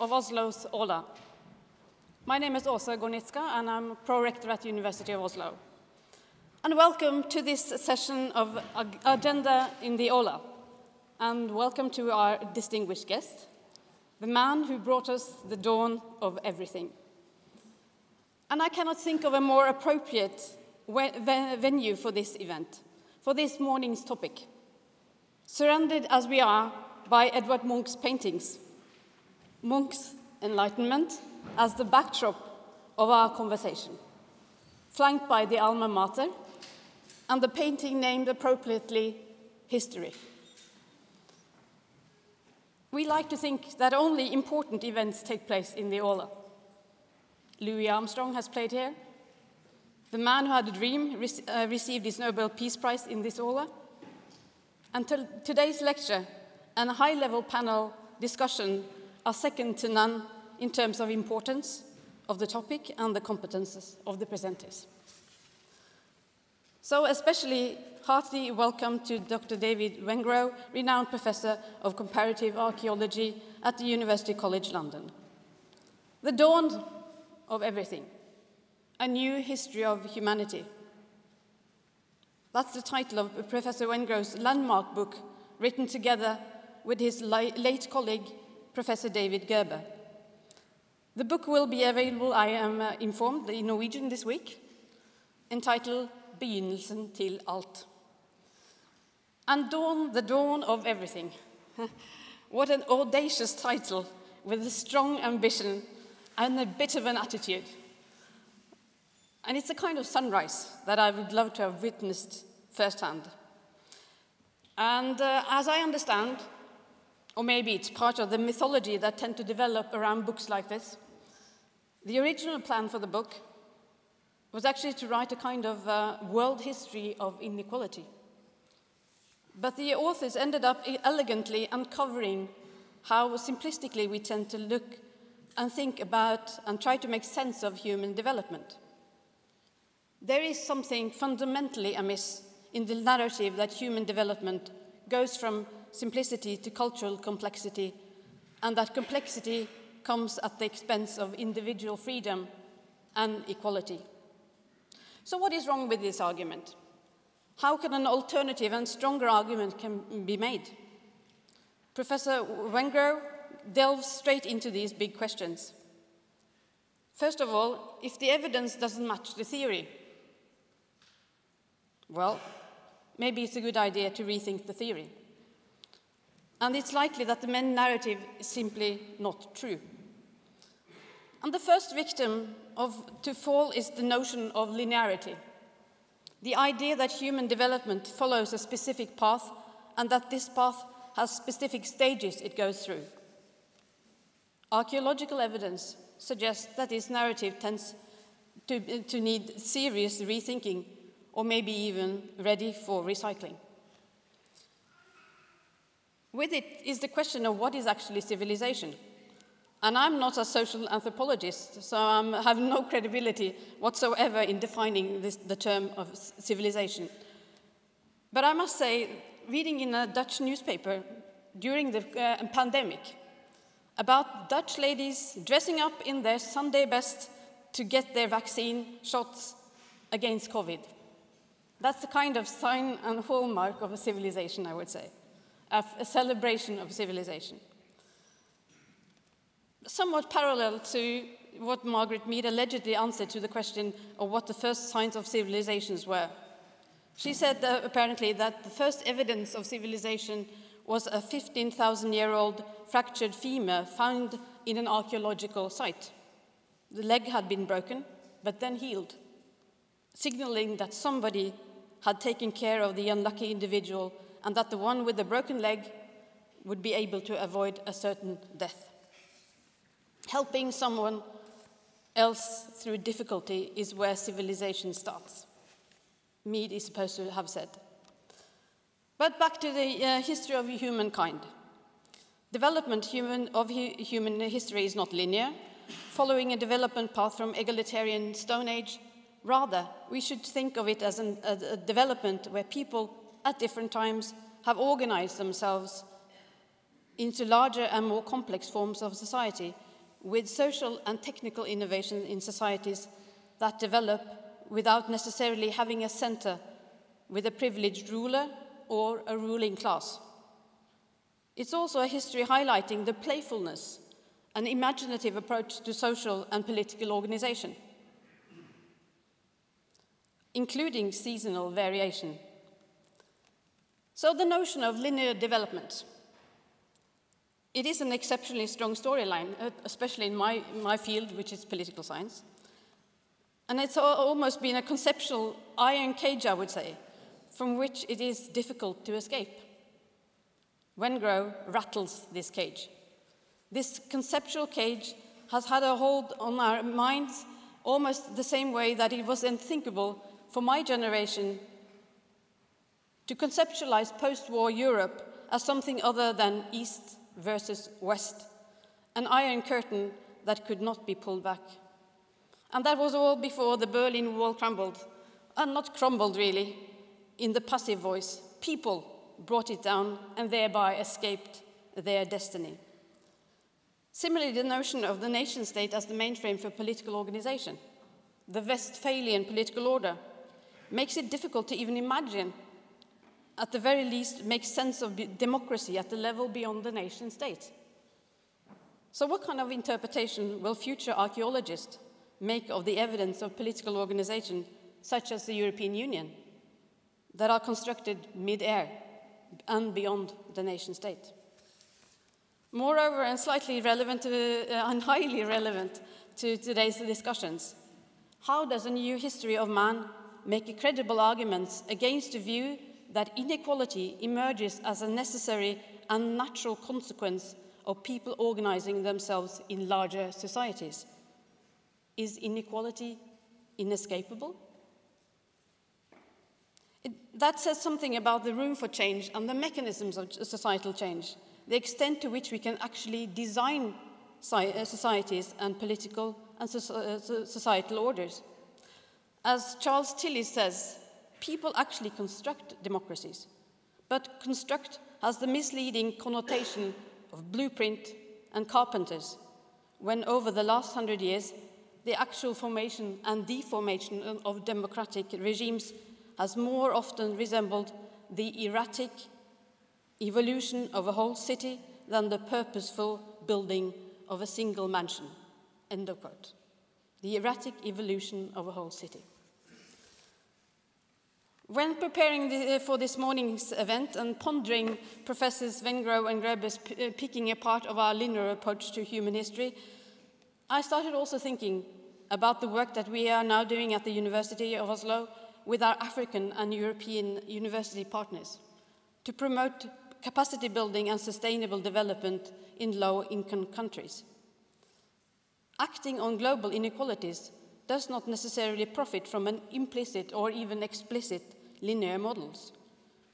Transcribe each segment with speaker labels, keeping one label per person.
Speaker 1: Of Oslo's Aula. My name is Åse Gornitzka, and I'm pro-rector at the University of Oslo. And welcome to this session of Agenda in the Aula. And welcome to our distinguished guest, the man who brought us the dawn of everything. And I cannot think of a more appropriate venue for this event, for this morning's topic. Surrounded as we are by Edvard Munch's paintings, Munch's Enlightenment as the backdrop of our conversation, flanked by the alma mater and the painting named appropriately History. We like to think that only important events take place in the Aula. Louis Armstrong has played here. The man who had a dream rec uh, received his Nobel Peace Prize in this Aula. And today's lecture and a high level panel discussion are second to none in terms of importance of the topic and the competences of the presenters. So, especially hearty welcome to Dr. David Wengrow, renowned professor of comparative archaeology at the University College London. The dawn of everything, a new history of humanity. That's the title of Professor Wengrow's landmark book, written together with his late colleague, Professor David Graeber. The book will be available, I am uh, informed, in Norwegian this week, entitled Begynnelsen til alt. And dawn, the dawn of everything. what an audacious title with a strong ambition and a bit of an attitude. And it's a kind of sunrise that I would love to have witnessed firsthand. And uh, as I understand, or maybe it's part of the mythology that tend to develop around books like this, the original plan for the book was actually to write a kind of uh, world history of inequality. But the authors ended up elegantly uncovering how simplistically we tend to look and think about and try to make sense of human development. There is something fundamentally amiss in the narrative that human development goes from simplicity to cultural complexity, and that complexity comes at the expense of individual freedom and equality. So, what is wrong with this argument? How can an alternative and stronger argument can be made? Professor Wengrow delves straight into these big questions. First of all, if the evidence doesn't match the theory, well, maybe it's a good idea to rethink the theory. And it's likely that the main narrative is simply not true. And the first victim of, to fall is the notion of linearity. The idea that human development follows a specific path and that this path has specific stages it goes through. Archaeological evidence suggests that this narrative tends to, to need serious rethinking or maybe even ready for recycling. With it is the question of what is actually civilization. And I'm not a social anthropologist, so I have no credibility whatsoever in defining this, the term of civilization. But I must say, reading in a Dutch newspaper during the uh, pandemic about Dutch ladies dressing up in their Sunday best to get their vaccine shots against COVID. That's the kind of sign and hallmark of a civilization, I would say, a, celebration of civilization somewhat parallel to what Margaret Mead allegedly answered to the question of what the first signs of civilizations were. She said uh, apparently that the first evidence of civilization was a 15,000 year old fractured femur found in an archaeological site. The leg had been broken, but then healed, signaling that somebody had taken care of the unlucky individual and that the one with the broken leg would be able to avoid a certain death. Helping someone else through difficulty is where civilization starts. Mead is supposed to have said. But back to the uh, history of humankind. Development human, of hu human history is not linear, following a development path from egalitarian Stone Age. Rather, we should think of it as an, a, a development where people at different times have organized themselves into larger and more complex forms of society with social and technical innovation in societies that develop without necessarily having a center with a privileged ruler or a ruling class. It's also a history highlighting the playfulness and imaginative approach to social and political organization, including seasonal variation. So, the notion of linear development. It is an exceptionally strong storyline, uh, especially in my, my field, which is political science. And it's almost been a conceptual iron cage, I would say, from which it is difficult to escape. Wengrow rattles this cage. This conceptual cage has had a hold on our minds almost the same way that it was unthinkable for my generation to conceptualize post war Europe as something other than East versus West, an iron curtain that could not be pulled back. And that was all before the Berlin Wall crumbled, and not crumbled really, in the passive voice. People brought it down and thereby escaped their destiny. Similarly, the notion of the nation state as the mainframe for political organization, the Westphalian political order, makes it difficult to even imagine, at the very least, make sense of democracy at the level beyond the nation state. So, what kind of interpretation will future archaeologists make of the evidence of political organization, such as the European Union, that are constructed mid air and beyond the nation state. Moreover, and slightly relevant to, uh, and highly relevant to today's discussions, how does a new history of man make credible arguments against the view that inequality emerges as a necessary and natural consequence of people organizing themselves in larger societies? Is inequality inescapable? It, that says something about the room for change and the mechanisms of societal change, the extent to which we can actually design uh, societies and political and uh, societal orders. As Charles Tilly says, people actually construct democracies, but construct has the misleading connotation of blueprint and carpenters, when over the last hundred years the actual formation and deformation of democratic regimes has more often resembled the erratic evolution of a whole city than the purposeful building of a single mansion. End of quote. The erratic evolution of a whole city. When preparing the, uh, for this morning's event and pondering Professors Wengrow and Graeber's uh, picking apart of our linear approach to human history, I started also thinking about the work that we are now doing at the University of Oslo with our African and European university partners to promote capacity building and sustainable development in low income countries. Acting on global inequalities does not necessarily profit from an implicit or even explicit linear models.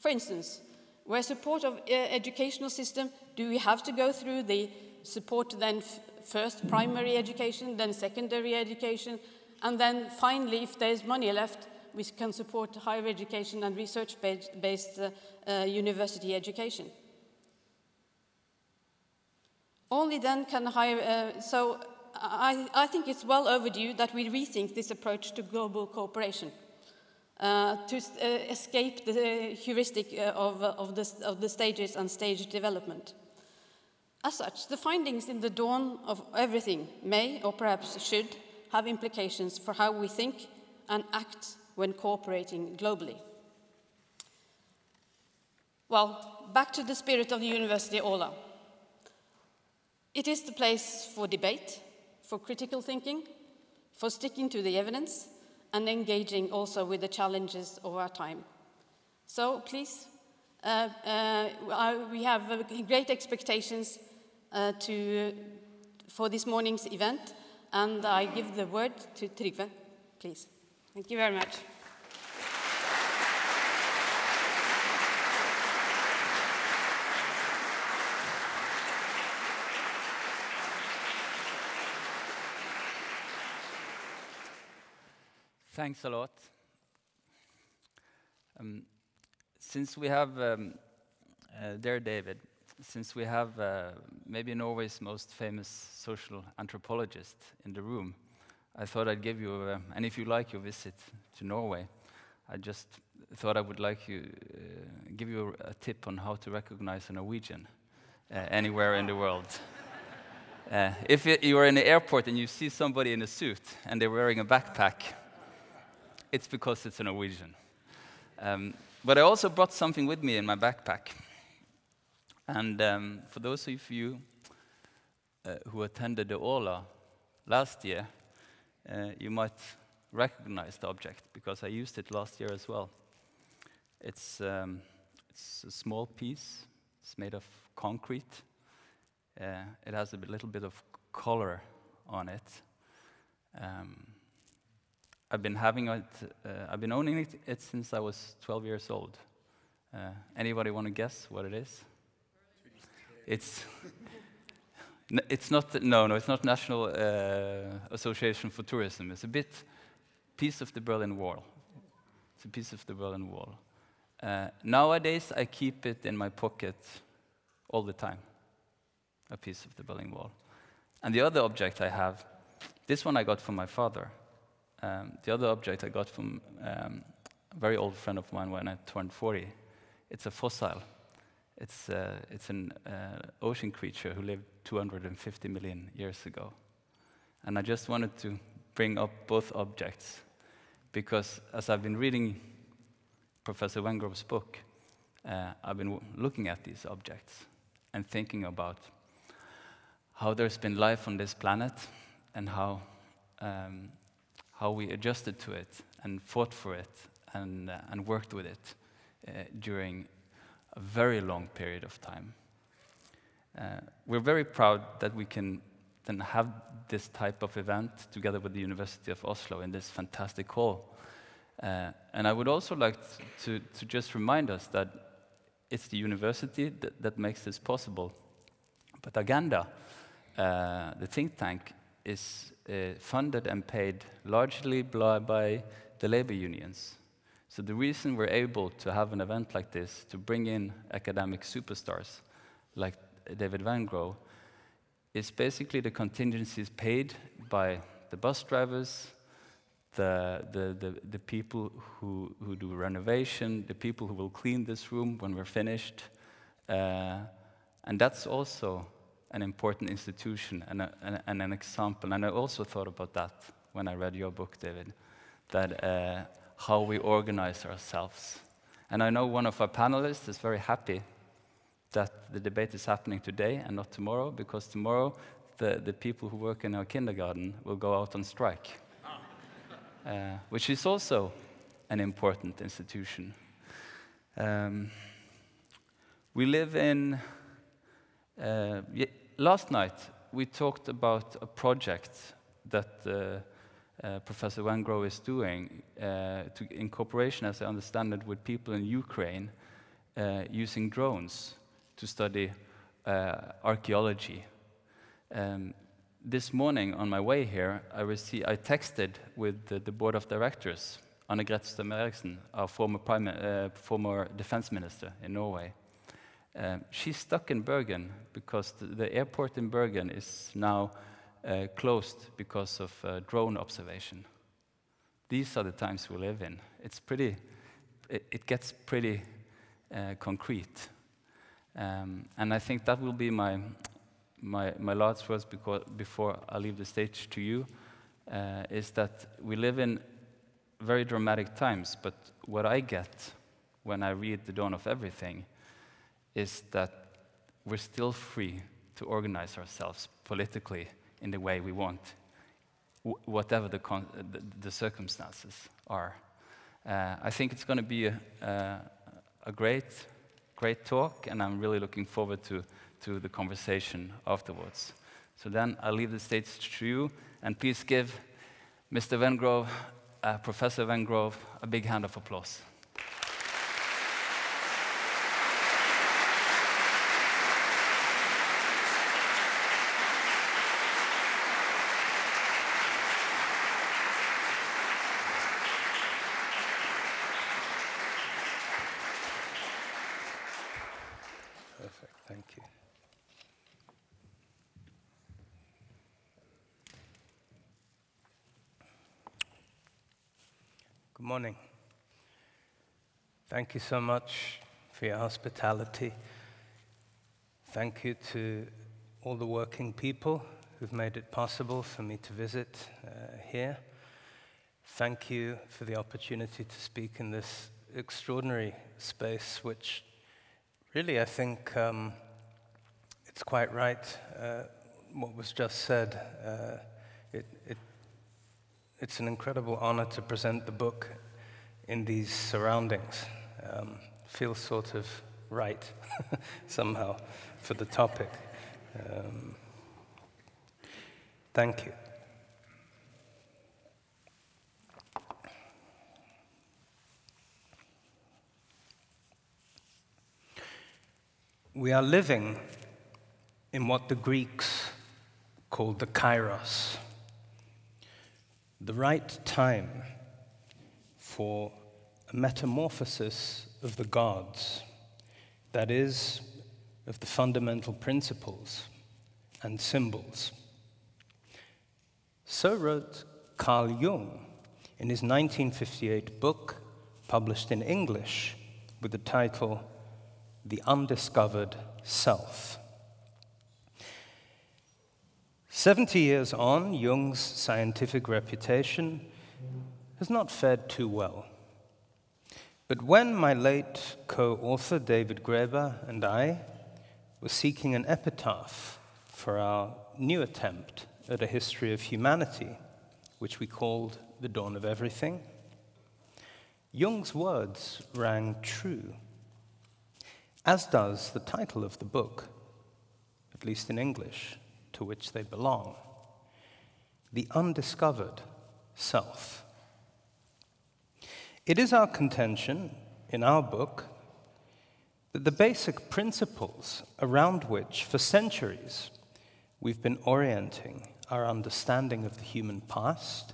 Speaker 1: For instance, where support of uh, educational system, do we have to go through the support then first primary education, then secondary education, and then finally, if there's money left, we can support higher education and research-based uh, uh, university education. Only then can higher, uh, so I, I, think it's well overdue that we rethink this approach to global cooperation. Uh, to uh, escape the heuristic uh, of, of, the, of the stages and stage development. As such, the findings in the dawn of everything may, or perhaps should, have implications for how we think and act when cooperating globally. Well, back to the spirit of the University Ola. It is the place for debate, for critical thinking, for sticking to the evidence, and engaging also with the challenges of our time. So please, uh, uh, we have great expectations uh, to, for this morning's event, and I give the word to Trygve, please. Thank you very much.
Speaker 2: Thanks a lot. Um, since we have um, uh, there David, since we have uh, maybe Norway's most famous social anthropologist in the room, I thought I'd give you, a, and if you like your visit to Norway, I just thought I would like you uh, give you a, a, tip on how to recognize a Norwegian uh, anywhere in the world. Uh, if you are in the airport and you see somebody in a suit and they're wearing a backpack, it's because it's a Norwegian. Um, but I also brought something with me in my backpack. And um, for those of you uh, who attended the Aula last year, uh, you might recognize the object because I used it last year as well. It's, um, it's a small piece, it's made of concrete. Uh, it has a little bit of color on it. Um, I've been having it, uh, I've been owning it, it, since I was 12 years old. Uh, anybody want to guess what it is? It's it's not no no it's not National uh, Association for Tourism. It's a bit piece of the Berlin Wall. It's a piece of the Berlin Wall. Uh, nowadays, I keep it in my pocket all the time. A piece of the Berlin Wall. And the other object I have, this one I got from my father. Um, the other object I got from um, a very old friend of mine when I turned 40. It's a fossil. It's, uh, it's an uh, ocean creature who lived 250 million years ago. And I just wanted to bring up both objects because as I've been reading Professor Wengrow's book, uh, I've been looking at these objects and thinking about how there's been life on this planet and how, um, how we adjusted to it and fought for it and, uh, and worked with it uh, during a very long period of time. Uh, we're very proud that we can then have this type of event together with the University of Oslo in this fantastic hall. Uh, and I would also like to, to just remind us that it's the university that, that makes this possible. But Agenda, uh, the think tank, is uh, funded and paid largely by, the labor unions. So the reason we're able to have an event like this, to bring in academic superstars like David Van Wengrow, is basically the contingencies paid by the bus drivers, the, the, the, the, people who, who do renovation, the people who will clean this room when we're finished. Uh, and that's also an important institution and, a, and, an example. And I also thought about that when I read your book, David, that uh, how we organize ourselves. And I know one of our panelists is very happy that the debate is happening today and not tomorrow, because tomorrow the, the people who work in our kindergarten will go out on strike, uh, which is also an important institution. Um, we live in. Uh, last night, we talked about a project that uh, uh, Professor Wengrow is doing uh, to, in cooperation, as I understand it, with people in Ukraine uh, using drones to study uh, archaeology. Um, this morning on my way here, I, received, I texted with the, the, board of directors, Anne Grete Strøm-Eriksen, our former, prime, former defense minister in Norway. Um, she's stuck in Bergen because the, the airport in Bergen is now uh, closed because of uh, drone observation. These are the times we live in. It's pretty, it, it gets pretty uh, concrete. Um, and I think that will be my, my, my last words because, before I leave the stage to you, uh, is that we live in very dramatic times, but what I get when I read The Dawn of Everything is that we're still free to organize ourselves politically in the way we want, whatever the, the, the, circumstances are. Uh, I think it's going to be a, a, great, great talk, and I'm really looking forward to, to the conversation afterwards. So then I'll leave the stage to you, and please give Mr. Wengrow, uh, Professor Wengrow, a big hand of applause.
Speaker 3: Thank you. Good morning. Thank you so much for your hospitality. Thank you to all the working people who've made it possible for me to visit uh, here. Thank you for the opportunity to speak in this extraordinary space, which really I think um, it's quite right uh, what was just said. Uh, it, it it's an incredible honor to present the book in these surroundings. Um, feels sort of right somehow for the topic. Um, thank you. We are living in what the Greeks called the kairos the right time for a metamorphosis of the gods, that is, of the fundamental principles and symbols. So wrote Carl Jung in his 1958 book, published in English, with the title The Undiscovered Self. Seventy years on, Jung's scientific reputation has not fared too well. But when my late co author David Graeber and I were seeking an epitaph for our new attempt at a history of humanity, which we called The Dawn of Everything, Jung's words rang true, as does the title of the book, at least in English to which they belong the undiscovered self. It is our contention in our book that the basic principles around which, for centuries, we've been orienting our understanding of the human past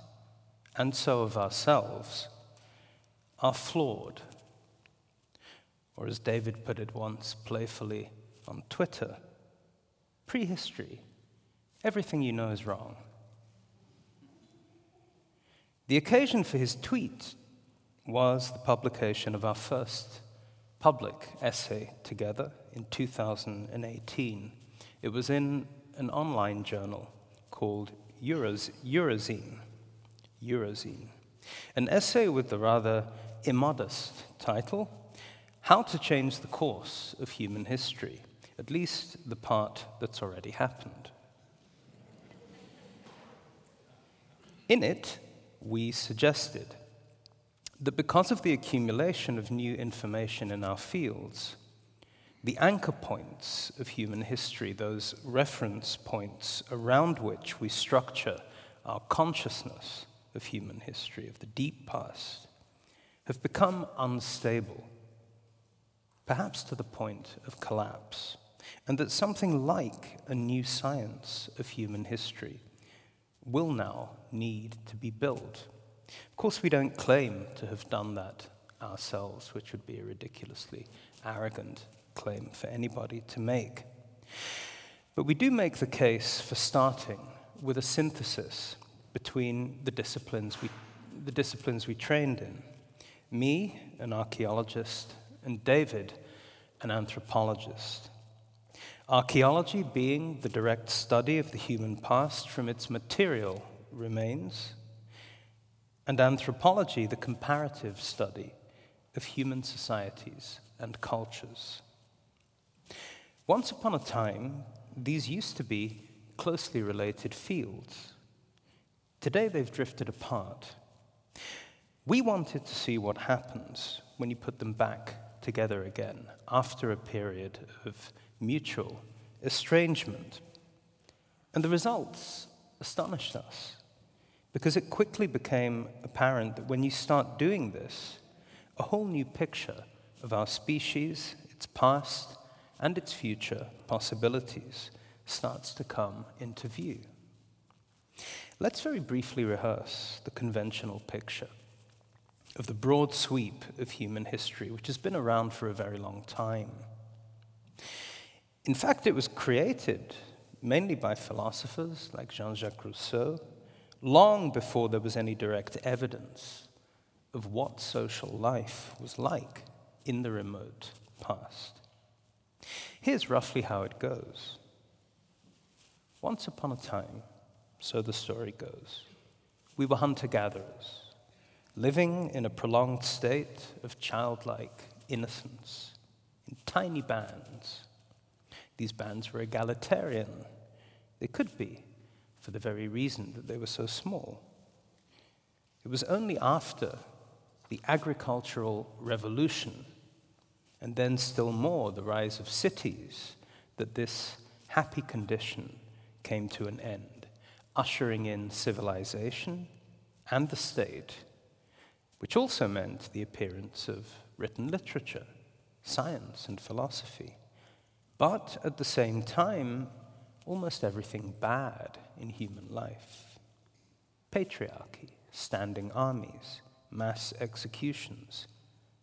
Speaker 3: and so of ourselves are flawed. Or, as David put it once playfully on Twitter, prehistory Everything you know is wrong. The occasion for his tweet was the publication of our first public essay together in 2018. It was in an online journal called Eurozine. Eurozine. An essay with the rather immodest title How to Change the Course of Human History, at least the part that's already happened. In it, we suggested that because of the accumulation of new information in our fields, the anchor points of human history, those reference points around which we structure our consciousness of human history, of the deep past, have become unstable, perhaps to the point of collapse, and that something like a new science of human history will now need to be built. Of course, we don't claim to have done that ourselves, which would be a ridiculously arrogant claim for anybody to make. But we do make the case for starting with a synthesis between the disciplines we, the disciplines we trained in. Me, an archaeologist, and David, an anthropologist. Archaeology being the direct study of the human past from its material remains, and anthropology the comparative study of human societies and cultures. Once upon a time, these used to be closely related fields. Today, they've drifted apart. We wanted to see what happens when you put them back together again after a period of mutual estrangement. And the results astonished us because it quickly became apparent that when you start doing this, a whole new picture of our species, its past, and its future possibilities starts to come into view. Let's very briefly rehearse the conventional picture of the broad sweep of human history, which has been around for a very long time. In fact, it was created mainly by philosophers like Jean Jacques Rousseau, long before there was any direct evidence of what social life was like in the remote past. Here's roughly how it goes. Once upon a time, so the story goes, we were hunter gatherers, living in a prolonged state of childlike innocence in tiny bands. These bands were egalitarian. They could be, for the very reason that they were so small. It was only after the agricultural revolution, and then still more the rise of cities, that this happy condition came to an end, ushering in civilization and the state, which also meant the appearance of written literature, science, and philosophy. But at the same time, almost everything bad in human life patriarchy, standing armies, mass executions,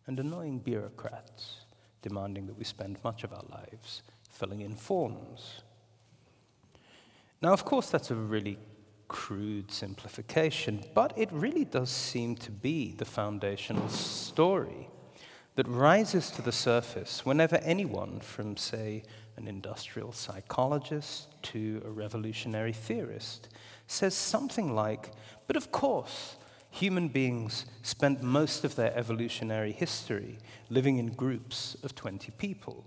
Speaker 3: and annoying bureaucrats demanding that we spend much of our lives filling in forms. Now, of course, that's a really crude simplification, but it really does seem to be the foundational story that rises to the surface whenever anyone, from, say, an industrial psychologist to a revolutionary theorist, says something like, But of course, human beings spent most of their evolutionary history living in groups of 20 people.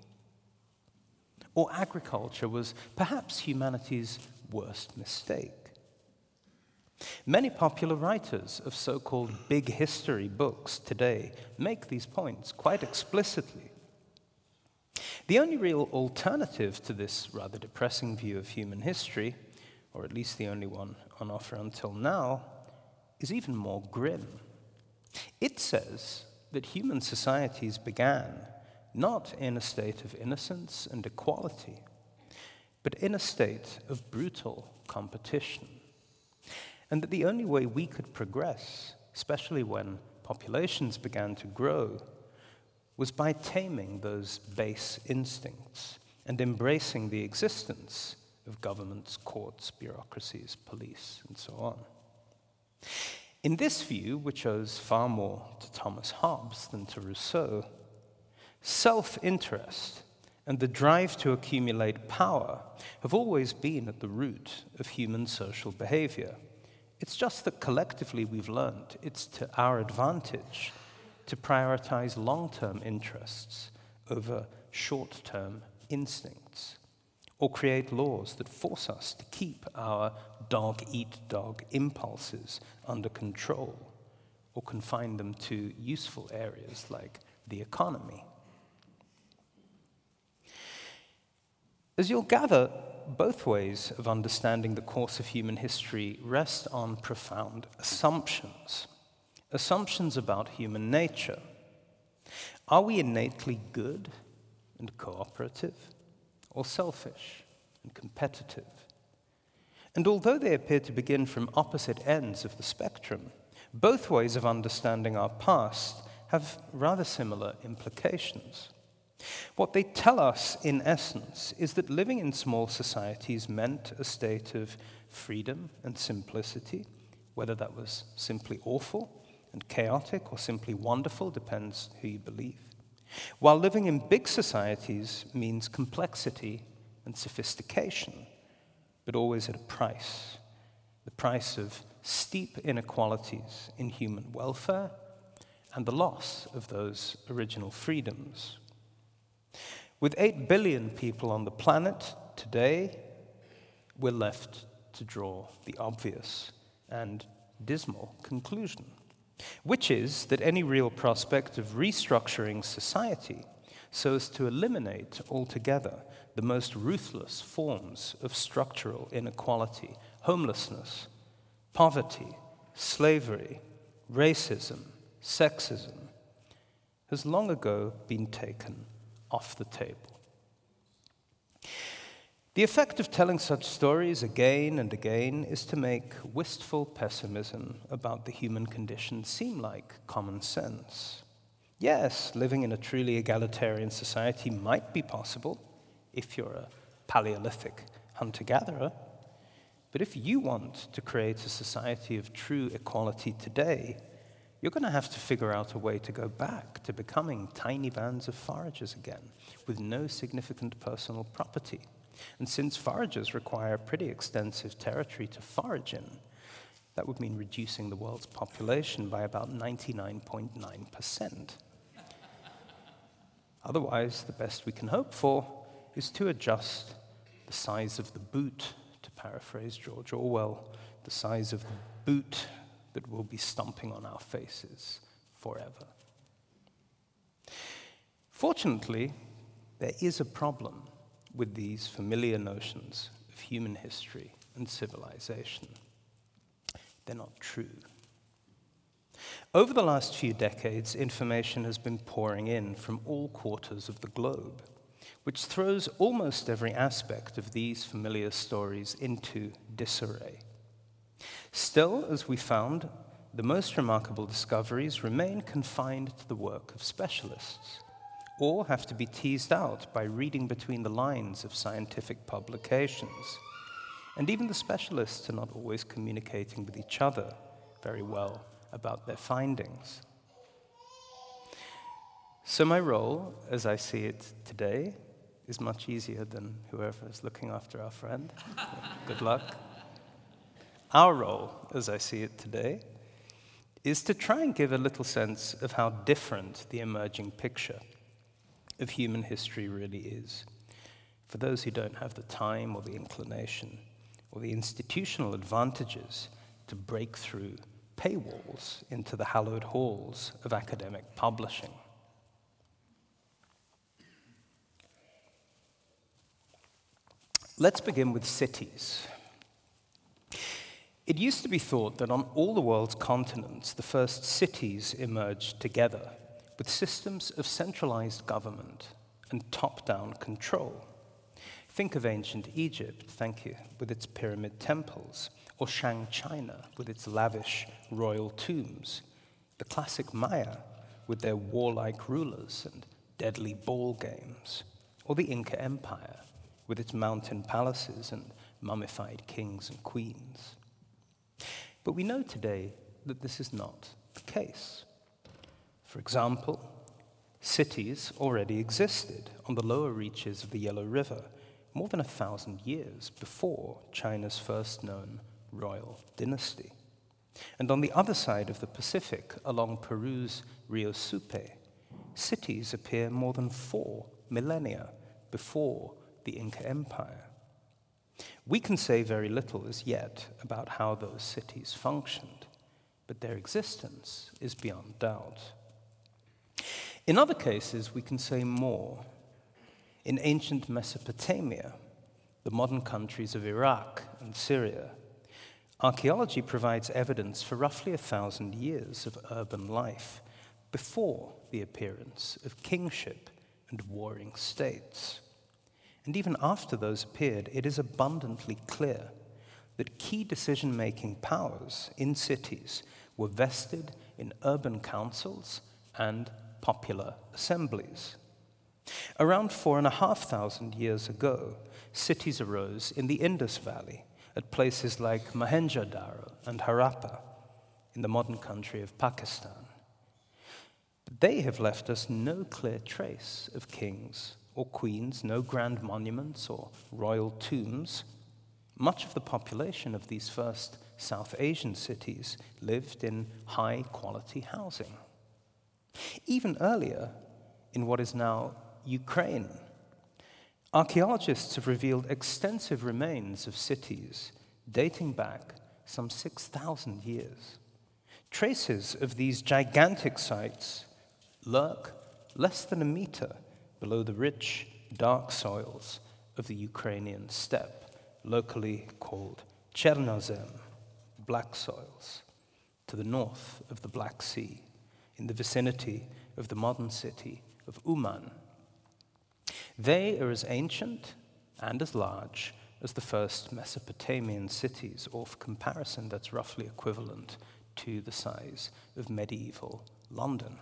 Speaker 3: Or agriculture was perhaps humanity's worst mistake. Many popular writers of so called big history books today make these points quite explicitly. The only real alternative to this rather depressing view of human history, or at least the only one on offer until now, is even more grim. It says that human societies began not in a state of innocence and equality, but in a state of brutal competition. And that the only way we could progress, especially when populations began to grow, was by taming those base instincts and embracing the existence of governments, courts, bureaucracies, police, and so on. In this view, which owes far more to Thomas Hobbes than to Rousseau, self interest and the drive to accumulate power have always been at the root of human social behavior. It's just that collectively we've learned it's to our advantage to prioritize long term interests over short term instincts or create laws that force us to keep our dog eat dog impulses under control or confine them to useful areas like the economy. As you'll gather, both ways of understanding the course of human history rest on profound assumptions. Assumptions about human nature. Are we innately good and cooperative? or selfish and competitive. And although they appear to begin from opposite ends of the spectrum, both ways of understanding our past have rather similar implications. What they tell us, in essence, is that living in small societies meant a state of freedom and simplicity, whether that was simply awful and chaotic or simply wonderful, depends who you believe. While living in big societies means complexity and sophistication, but always at a price the price of steep inequalities in human welfare and the loss of those original freedoms. With 8 billion people on the planet today, we're left to draw the obvious and dismal conclusion which is that any real prospect of restructuring society so as to eliminate altogether the most ruthless forms of structural inequality, homelessness, poverty, slavery, racism, sexism, has long ago been taken off the table. The effect of telling such stories again and again is to make wistful pessimism about the human condition seem like common sense. Yes, living in a truly egalitarian society might be possible if you're a Paleolithic hunter gatherer. But if you want to create a society of true equality today, you're going to have to figure out a way to go back to becoming tiny bands of foragers again with no significant personal property. And since foragers require pretty extensive territory to forage in, that would mean reducing the world's population by about 99.9%. Otherwise, the best we can hope for is to adjust the size of the boot, to paraphrase George Orwell, the size of the boot that will be stomping on our faces forever. Fortunately, there is a problem with these familiar notions of human history and civilization. They're not true. Over the last few decades, information has been pouring in from all quarters of the globe, which throws almost every aspect of these familiar stories into disarray. Still, as we found, the most remarkable discoveries remain confined to the work of specialists, or have to be teased out by reading between the lines of scientific publications. And even the specialists are not always communicating with each other very well about their findings. So, my role, as I see it today, is much easier than whoever is looking after our friend. Good luck. Our role, as I see it today, is to try and give a little sense of how different the emerging picture of human history really is. For those who don't have the time or the inclination or the institutional advantages to break through paywalls into the hallowed halls of academic publishing. Let's begin with cities. It used to be thought that on all the world's continents, the first cities emerged together with systems of centralized government and top down control. Think of ancient Egypt, thank you, with its pyramid temples, or Shang China with its lavish royal tombs, the classic Maya with their warlike rulers and deadly ball games, or the Inca Empire with its mountain palaces and mummified kings and queens. But we know today that this is not the case. For example, cities already existed on the lower reaches of the Yellow River more than a thousand years before China's first known royal dynasty. And on the other side of the Pacific, along Peru's Rio Supe, cities appear more than four millennia before the Inca Empire. We can say very little as yet about how those cities functioned, but their existence is beyond doubt. In other cases, we can say more. In ancient Mesopotamia, the modern countries of Iraq and Syria, archaeology provides evidence for roughly a thousand years of urban life before the appearance of kingship and warring states. And even after those appeared, it is abundantly clear that key decision making powers in cities were vested in urban councils and popular assemblies. Around four and a half thousand years ago, cities arose in the Indus Valley at places like Mohenjo-Daro and Harappa in the modern country of Pakistan. But they have left us no clear trace of kings or queens, no grand monuments or royal tombs. Much of the population of these first South Asian cities lived in high quality housing. Even earlier, in what is now Ukraine, archaeologists have revealed extensive remains of cities dating back some 6,000 years. Traces of these gigantic sites lurk less than a meter below the rich, dark soils of the Ukrainian steppe, locally called Chernozem, black soils, to the north of the Black Sea, in the vicinity of the modern city of Uman. They are as ancient and as large as the first Mesopotamian cities, or for comparison, that's roughly equivalent to the size of medieval London.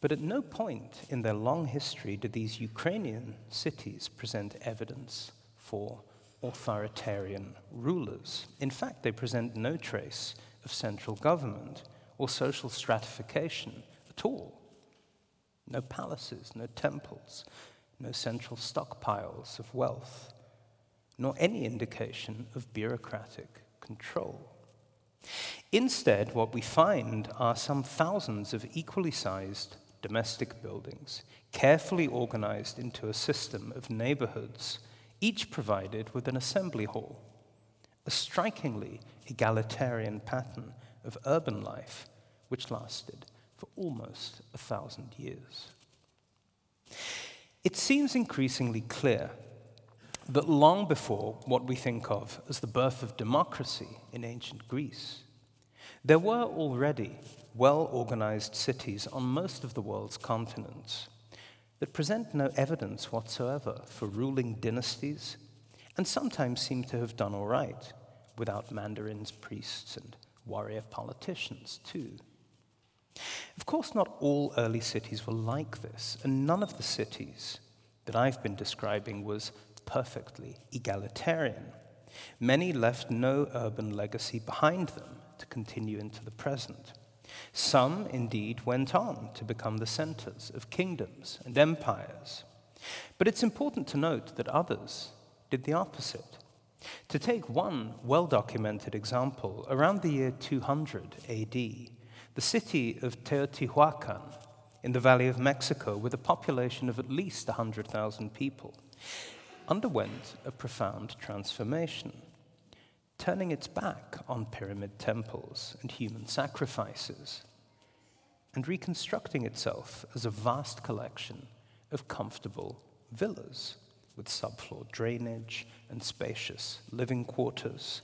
Speaker 3: But at no point in their long history did these Ukrainian cities present evidence for authoritarian rulers. In fact, they present no trace of central government or social stratification at all. No palaces, no temples, no central stockpiles of wealth, nor any indication of bureaucratic control. Instead, what we find are some thousands of equally sized domestic buildings, carefully organized into a system of neighborhoods, each provided with an assembly hall, a strikingly egalitarian pattern of urban life which lasted for almost a thousand years. It seems increasingly clear that long before what we think of as the birth of democracy in ancient Greece, there were already well organized cities on most of the world's continents that present no evidence whatsoever for ruling dynasties and sometimes seem to have done all right without mandarins, priests, and warrior politicians, too. Of course, not all early cities were like this, and none of the cities that I've been describing was perfectly egalitarian. Many left no urban legacy behind them to continue into the present. Some, indeed, went on to become the centers of kingdoms and empires. But it's important to note that others did the opposite. To take one well documented example, around the year 200 AD, the city of Teotihuacan in the Valley of Mexico, with a population of at least 100,000 people, underwent a profound transformation, turning its back on pyramid temples and human sacrifices, and reconstructing itself as a vast collection of comfortable villas with subfloor drainage and spacious living quarters,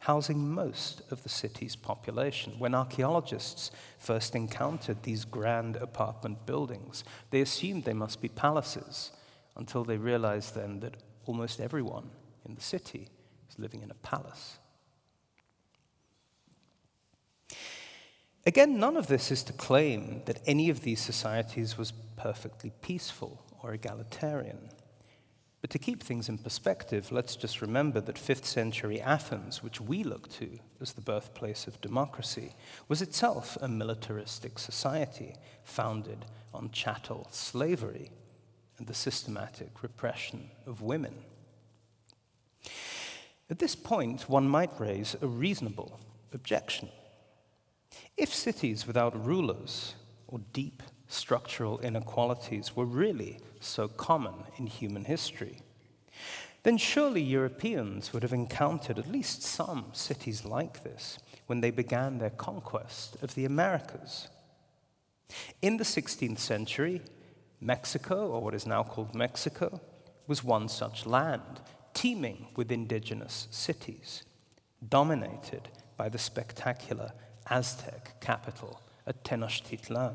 Speaker 3: housing most of the city's population. When archaeologists first encountered these grand apartment buildings, they assumed they must be palaces until they realized then that almost everyone in the city living in a palace. Again, none of this is to claim that any of these societies was perfectly peaceful or egalitarian. But to keep things in perspective, let's just remember that 5th century Athens, which we look to as the birthplace of democracy, was itself a militaristic society founded on chattel slavery and the systematic repression of women. At this point, one might raise a reasonable objection. If cities without rulers or deep structural inequalities were really so common in human history, then surely Europeans would have encountered at least some cities like this when they began their conquest of the Americas. In the 16th century, Mexico, or what is now called Mexico, was one such land, teeming with indigenous cities, dominated by the spectacular Aztec capital at Tenochtitlan.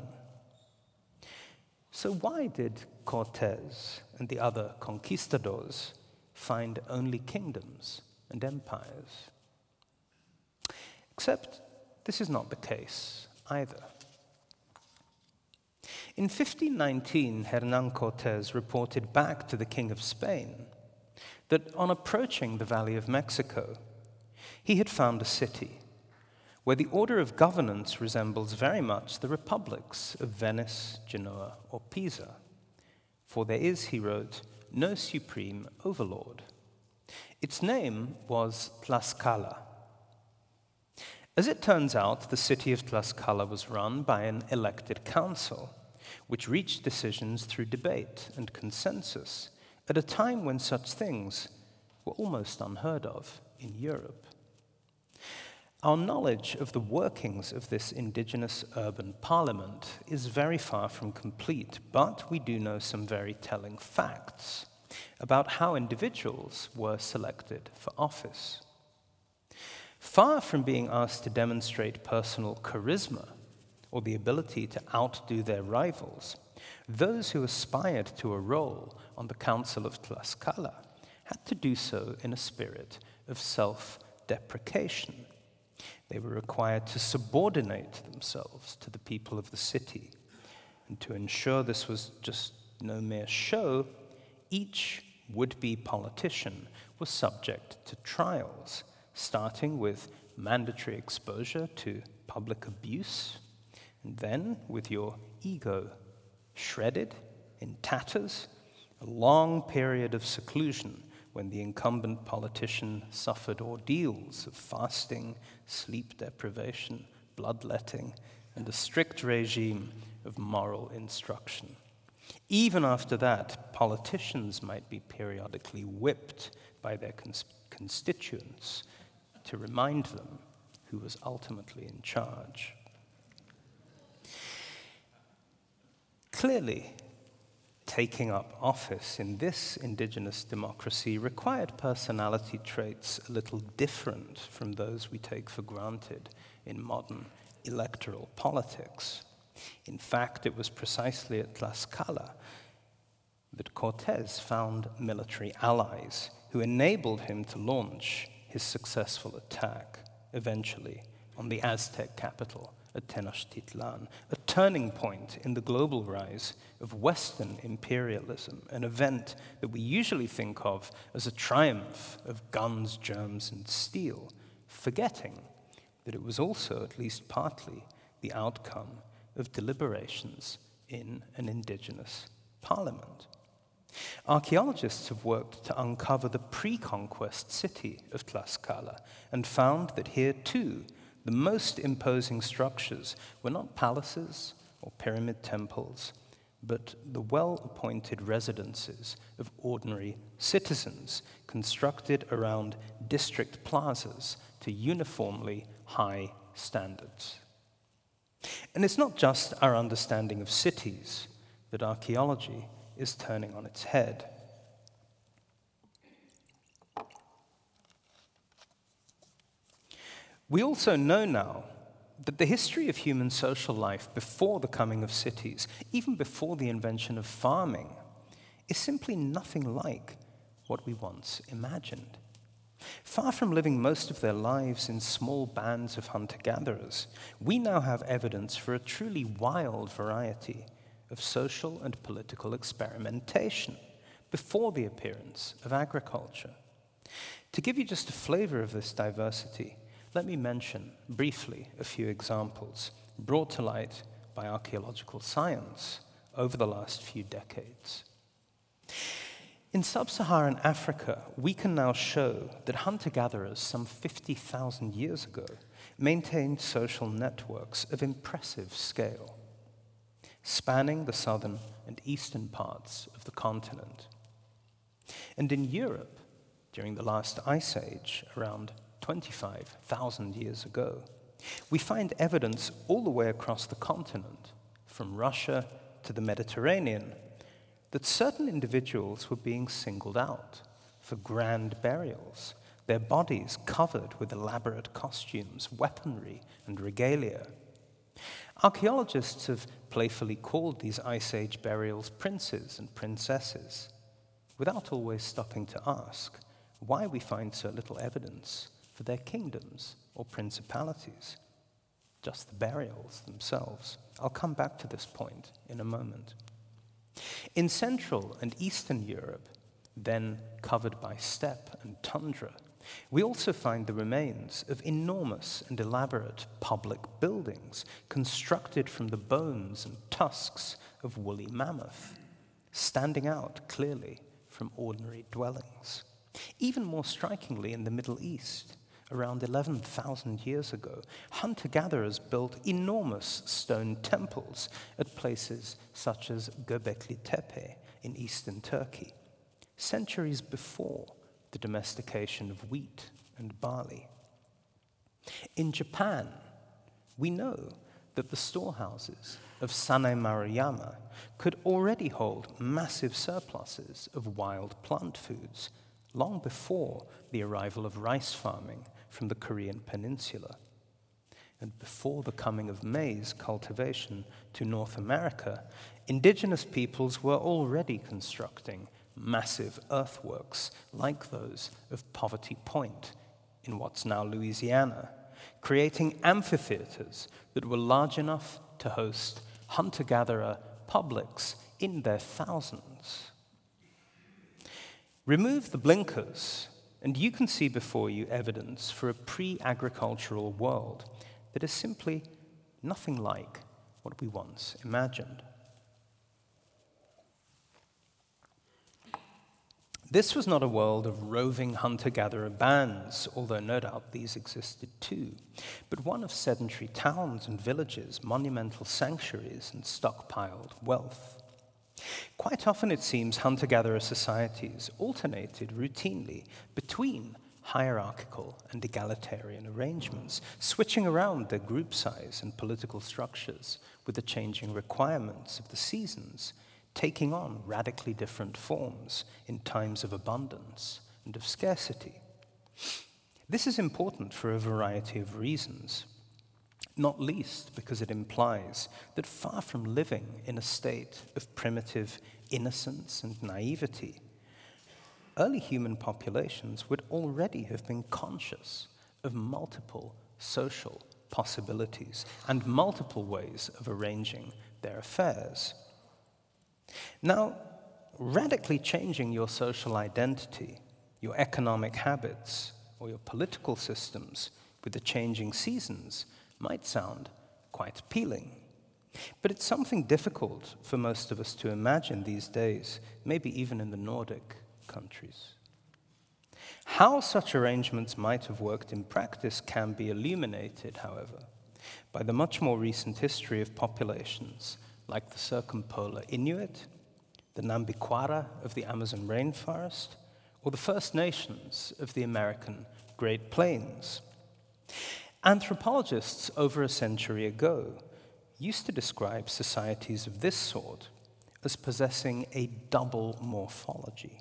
Speaker 3: So, why did Cortes and the other conquistadors find only kingdoms and empires? Except this is not the case either. In 1519, Hernan Cortes reported back to the King of Spain that on approaching the Valley of Mexico, he had found a city where the order of governance resembles very much the republics of Venice, Genoa, or Pisa. For there is, he wrote, no supreme overlord. Its name was Tlaxcala. As it turns out, the city of Tlaxcala was run by an elected council which reached decisions through debate and consensus at a time when such things were almost unheard of in Europe. Our knowledge of the workings of this indigenous urban parliament is very far from complete, but we do know some very telling facts about how individuals were selected for office. Far from being asked to demonstrate personal charisma or the ability to outdo their rivals, those who aspired to a role on the Council of Tlaxcala had to do so in a spirit of self deprecation. They were required to subordinate themselves to the people of the city. And to ensure this was just no mere show, each would be politician was subject to trials, starting with mandatory exposure to public abuse, and then with your ego shredded in tatters, a long period of seclusion when the incumbent politician suffered ordeals of fasting, sleep deprivation, bloodletting, and a strict regime of moral instruction. Even after that, politicians might be periodically whipped by their cons- constituents to remind them who was ultimately in charge. Clearly, taking up office in this indigenous democracy required personality traits a little different from those we take for granted in modern electoral politics. In fact, it was precisely at Tlaxcala that Cortes found military allies who enabled him to launch his successful attack, eventually, on the Aztec capital at Tenochtitlan, a turning point in the global rise of Western imperialism, an event that we usually think of as a triumph of guns, germs, and steel, forgetting that it was also, at least partly, the outcome of deliberations in an indigenous parliament. Archaeologists have worked to uncover the pre conquest city of Tlaxcala and found that here too the most imposing structures were not palaces or pyramid temples, but the well appointed residences of ordinary citizens constructed around district plazas to uniformly high standards. And it's not just our understanding of cities that archaeology is turning on its head. We also know now that the history of human social life before the coming of cities, even before the invention of farming, is simply nothing like what we once imagined. Far from living most of their lives in small bands of hunter gatherers, we now have evidence for a truly wild variety of social and political experimentation before the appearance of agriculture. To give you just a flavor of this diversity, let me mention briefly a few examples brought to light by archaeological science over the last few decades. In sub Saharan Africa, we can now show that hunter gatherers some 50,000 years ago maintained social networks of impressive scale, spanning the southern and eastern parts of the continent. And in Europe, during the last ice age, around 25,000 years ago. We find evidence all the way across the continent, from Russia to the Mediterranean, that certain individuals were being singled out for grand burials, their bodies covered with elaborate costumes, weaponry, and regalia. Archaeologists have playfully called these Ice Age burials princes and princesses, without always stopping to ask why we find so little evidence for their kingdoms or principalities, just the burials themselves. I'll come back to this point in a moment. In Central and Eastern Europe, then covered by steppe and tundra, we also find the remains of enormous and elaborate public buildings constructed from the bones and tusks of woolly mammoth, standing out clearly from ordinary dwellings. Even more strikingly, in the Middle East, around 11,000 years ago, hunter gatherers built enormous stone temples at places such as Göbekli Tepe in eastern Turkey, centuries before the domestication of wheat and barley. In Japan, we know that the storehouses of Sannai Maruyama could already hold massive surpluses of wild plant foods long before the arrival of rice farming from the Korean peninsula. And before the coming of maize cultivation to North America, indigenous peoples were already constructing massive earthworks like those of Poverty Point in what's now Louisiana, creating amphitheaters that were large enough to host hunter gatherer publics in their thousands. Remove the blinkers and you can see before you evidence for a pre agricultural world that is simply nothing like what we once imagined. This was not a world of roving hunter gatherer bands, although no doubt these existed too, but one of sedentary towns and villages, monumental sanctuaries, and stockpiled wealth. Quite often, it seems, hunter gatherer societies alternated routinely between hierarchical and egalitarian arrangements, switching around their group size and political structures with the changing requirements of the seasons taking on radically different forms in times of abundance and of scarcity. This is important for a variety of reasons, not least because it implies that far from living in a state of primitive innocence and naivety, early human populations would already have been conscious of multiple social possibilities and multiple ways of arranging their affairs. Now, radically changing your social identity, your economic habits, or your political systems with the changing seasons might sound quite appealing. But it's something difficult for most of us to imagine these days, maybe even in the Nordic countries. How such arrangements might have worked in practice can be illuminated, however, by the much more recent history of populations like the circumpolar Inuit, the Nambiquara of the Amazon rainforest, or the First Nations of the American Great Plains. Anthropologists over a century ago used to describe societies of this sort as possessing a double morphology.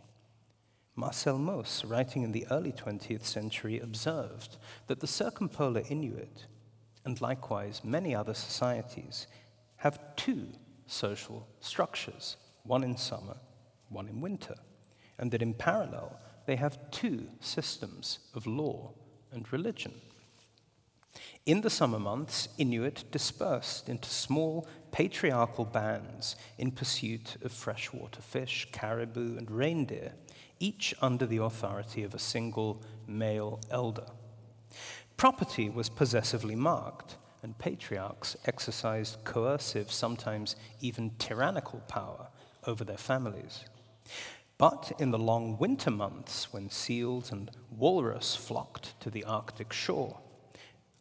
Speaker 3: Marcel Mauss, writing in the early 20th century, observed that the circumpolar Inuit, and likewise many other societies, have two social structures, one in summer, one in winter, and that in parallel they have two systems of law and religion. In the summer months, Inuit dispersed into small patriarchal bands in pursuit of freshwater fish, caribou, and reindeer, each under the authority of a single male elder. Property was possessively marked, and patriarchs exercised coercive, sometimes even tyrannical power over their families. But in the long winter months, when seals and walrus flocked to the Arctic shore,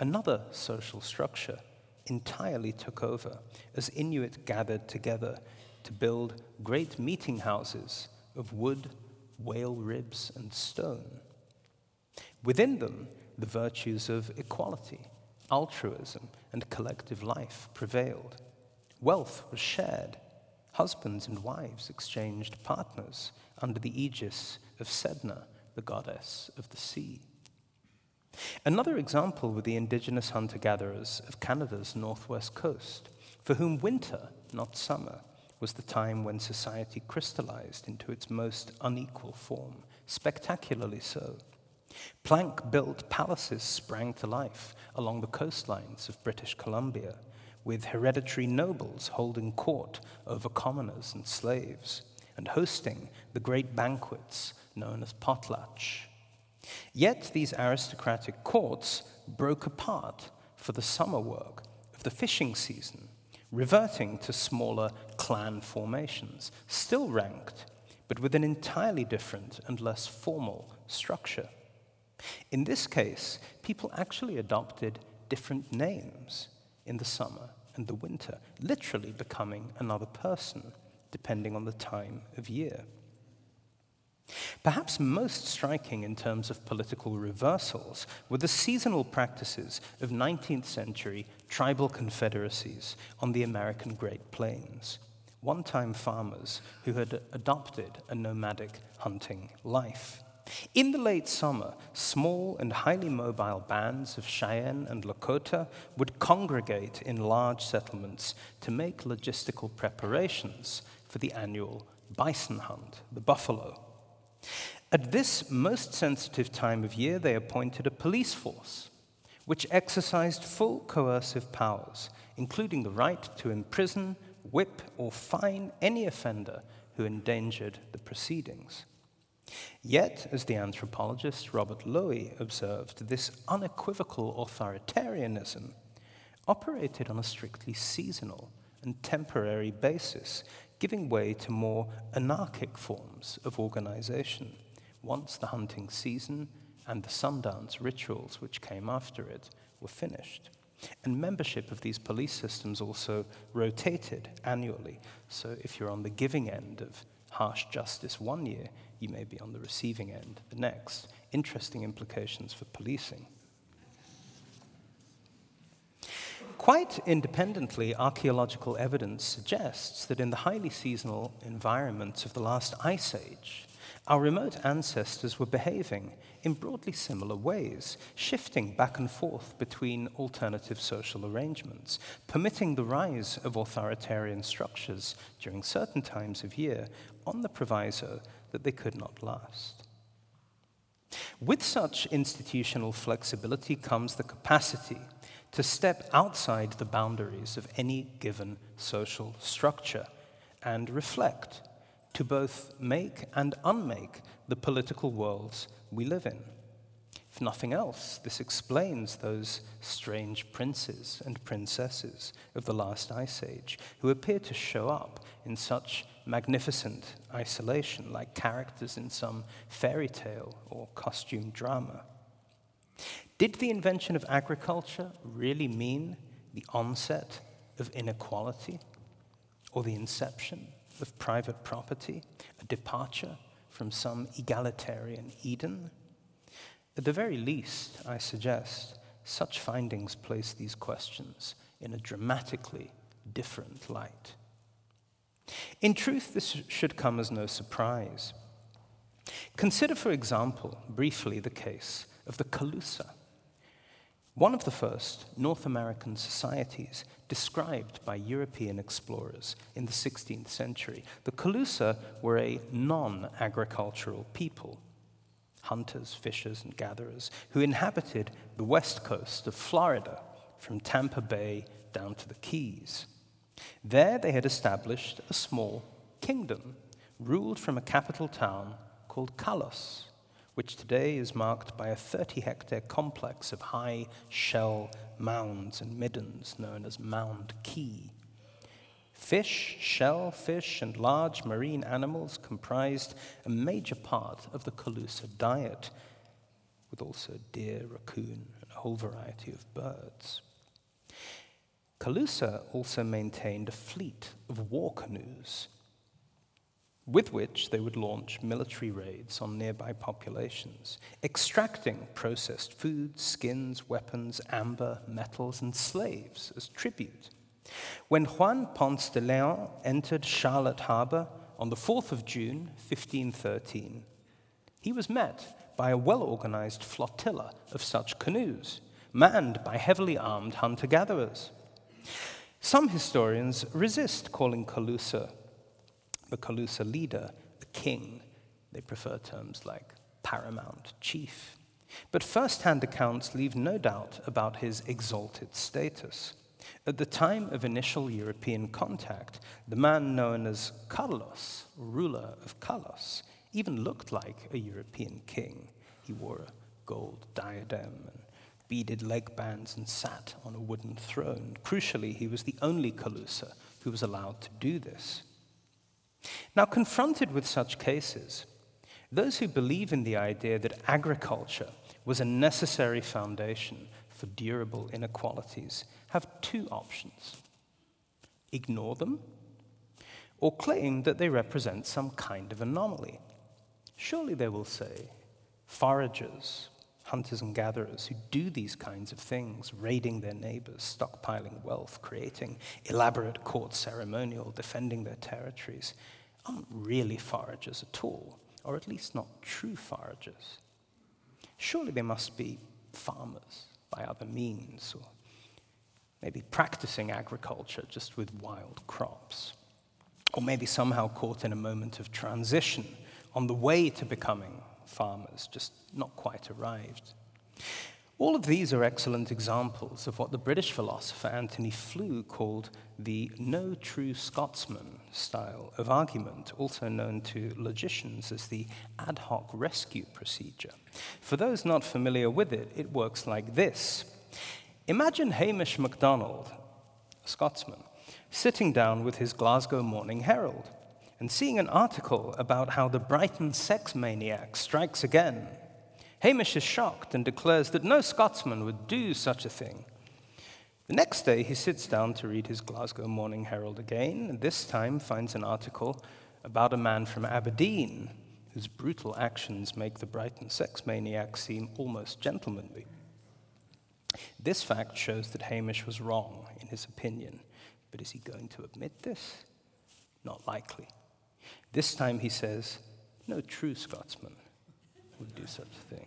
Speaker 3: another social structure entirely took over as Inuit gathered together to build great meeting houses of wood, whale ribs, and stone. Within them, the virtues of equality altruism, and collective life prevailed. Wealth was shared. Husbands and wives exchanged partners under the aegis of Sedna, the goddess of the sea. Another example were the indigenous hunter gatherers of Canada's northwest coast, for whom winter, not summer, was the time when society crystallized into its most unequal form, spectacularly so. Plank built palaces sprang to life along the coastlines of British Columbia, with hereditary nobles holding court over commoners and slaves, and hosting the great banquets known as potlatch. Yet these aristocratic courts broke apart for the summer work of the fishing season, reverting to smaller clan formations, still ranked, but with an entirely different and less formal structure. In this case, people actually adopted different names in the summer and the winter, literally becoming another person, depending on the time of year. Perhaps most striking in terms of political reversals were the seasonal practices of 19th century tribal confederacies on the American Great Plains, one time farmers who had adopted a nomadic hunting life. In the late summer, small and highly mobile bands of Cheyenne and Lakota would congregate in large settlements to make logistical preparations for the annual bison hunt, the buffalo. At this most sensitive time of year, they appointed a police force which exercised full coercive powers, including the right to imprison, whip, or fine any offender who endangered the proceedings. Yet, as the anthropologist Robert Lowie observed, this unequivocal authoritarianism operated on a strictly seasonal and temporary basis, giving way to more anarchic forms of organization once the hunting season and the Sundance rituals which came after it were finished. And membership of these police systems also rotated annually. So if you're on the giving end of harsh justice one year, you may be on the receiving end the next. Interesting implications for policing. Quite independently, archaeological evidence suggests that in the highly seasonal environments of the last ice age, our remote ancestors were behaving in broadly similar ways, shifting back and forth between alternative social arrangements, permitting the rise of authoritarian structures during certain times of year on the proviso that they could not last. With such institutional flexibility comes the capacity to step outside the boundaries of any given social structure and reflect to both make and unmake the political worlds we live in. If nothing else, this explains those strange princes and princesses of the last ice age who appear to show up in such magnificent isolation, like characters in some fairy tale or costume drama. Did the invention of agriculture really mean the onset of inequality or the inception of private property, a departure from some egalitarian Eden? At the very least, I suggest such findings place these questions in a dramatically different light. In truth, this should come as no surprise. Consider, for example, briefly the case of the Calusa, one of the first North American societies described by European explorers in the 16th century. The Calusa were a non agricultural people, hunters, fishers, and gatherers, who inhabited the west coast of Florida from Tampa Bay down to the Keys. There they had established a small kingdom ruled from a capital town called Kalos which today is marked by a 30 hectare complex of high shell mounds and middens known as Mound Key. Fish, shellfish, and large marine animals comprised a major part of the Calusa diet, with also deer, raccoon, and a whole variety of birds. Calusa also maintained a fleet of war canoes with which they would launch military raids on nearby populations, extracting processed foods, skins, weapons, amber, metals, and slaves as tribute. When Juan Ponce de Leon entered Charlotte Harbor on the 4th of June, 1513, he was met by a well organized flotilla of such canoes, manned by heavily armed hunter gatherers. Some historians resist calling Calusa the Calusa leader, the king. They prefer terms like paramount chief. But first hand accounts leave no doubt about his exalted status. At the time of initial European contact, the man known as Carlos, ruler of Kalos, even looked like a European king. He wore a gold diadem and beaded leg bands and sat on a wooden throne. Crucially, he was the only Calusa who was allowed to do this. Now, confronted with such cases, those who believe in the idea that agriculture was a necessary foundation for durable inequalities have two options ignore them or claim that they represent some kind of anomaly. Surely they will say, foragers, hunters and gatherers who do these kinds of things, raiding their neighbors, stockpiling wealth, creating elaborate court ceremonial, defending their territories, aren't really foragers at all, or at least not true foragers. Surely they must be farmers by other means, or maybe practicing agriculture just with wild crops, or maybe somehow caught in a moment of transition on the way to becoming farmers, just not quite arrived. All of these are excellent examples of what the British philosopher Antony Flew called the no true Scotsman style of argument, also known to logicians as the ad hoc rescue procedure. For those not familiar with it, it works like this. Imagine Hamish MacDonald, a Scotsman, sitting down with his Glasgow Morning Herald and seeing an article about how the Brighton sex maniac strikes again. Hamish is shocked and declares that no Scotsman would do such a thing. The next day, he sits down to read his Glasgow Morning Herald again, and this time finds an article about a man from Aberdeen whose brutal actions make the Brighton sex maniac seem almost gentlemanly. This fact shows that Hamish was wrong in his opinion, but is he going to admit this? Not likely. This time he says, No true Scotsman would do such a thing.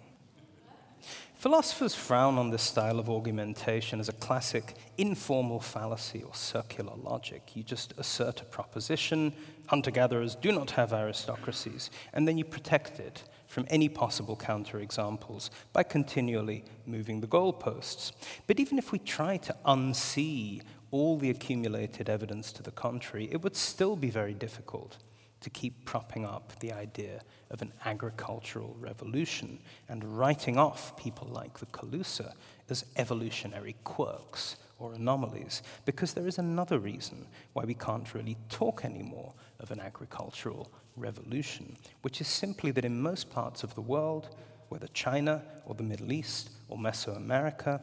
Speaker 3: Philosophers frown on this style of argumentation as a classic informal fallacy or circular logic. You just assert a proposition hunter gatherers do not have aristocracies, and then you protect it from any possible counterexamples by continually moving the goalposts. But even if we try to unsee all the accumulated evidence to the contrary, it would still be very difficult to keep propping up the idea of an agricultural revolution and writing off people like the Calusa as evolutionary quirks or anomalies, because there is another reason why we can't really talk anymore of an agricultural revolution, which is simply that in most parts of the world, whether China or the Middle East or Mesoamerica,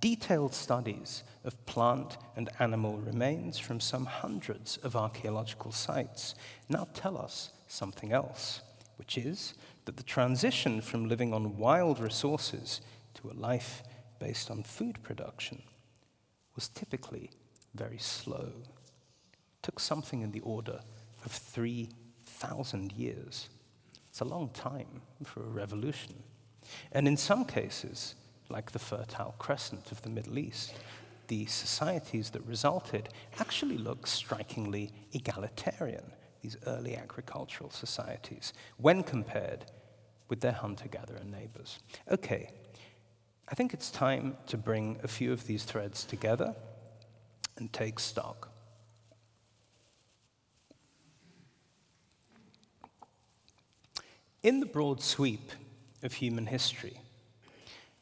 Speaker 3: detailed studies of plant and animal remains from some hundreds of archaeological sites now tell us something else, which is that the transition from living on wild resources to a life based on food production was typically very slow. It took something in the order of 3,000 years. It's a long time for a revolution. And in some cases, like the Fertile Crescent of the Middle East, the societies that resulted actually look strikingly egalitarian, these early agricultural societies, when compared with their hunter gatherer neighbors. Okay, I think it's time to bring a few of these threads together and take stock. In the broad sweep of human history,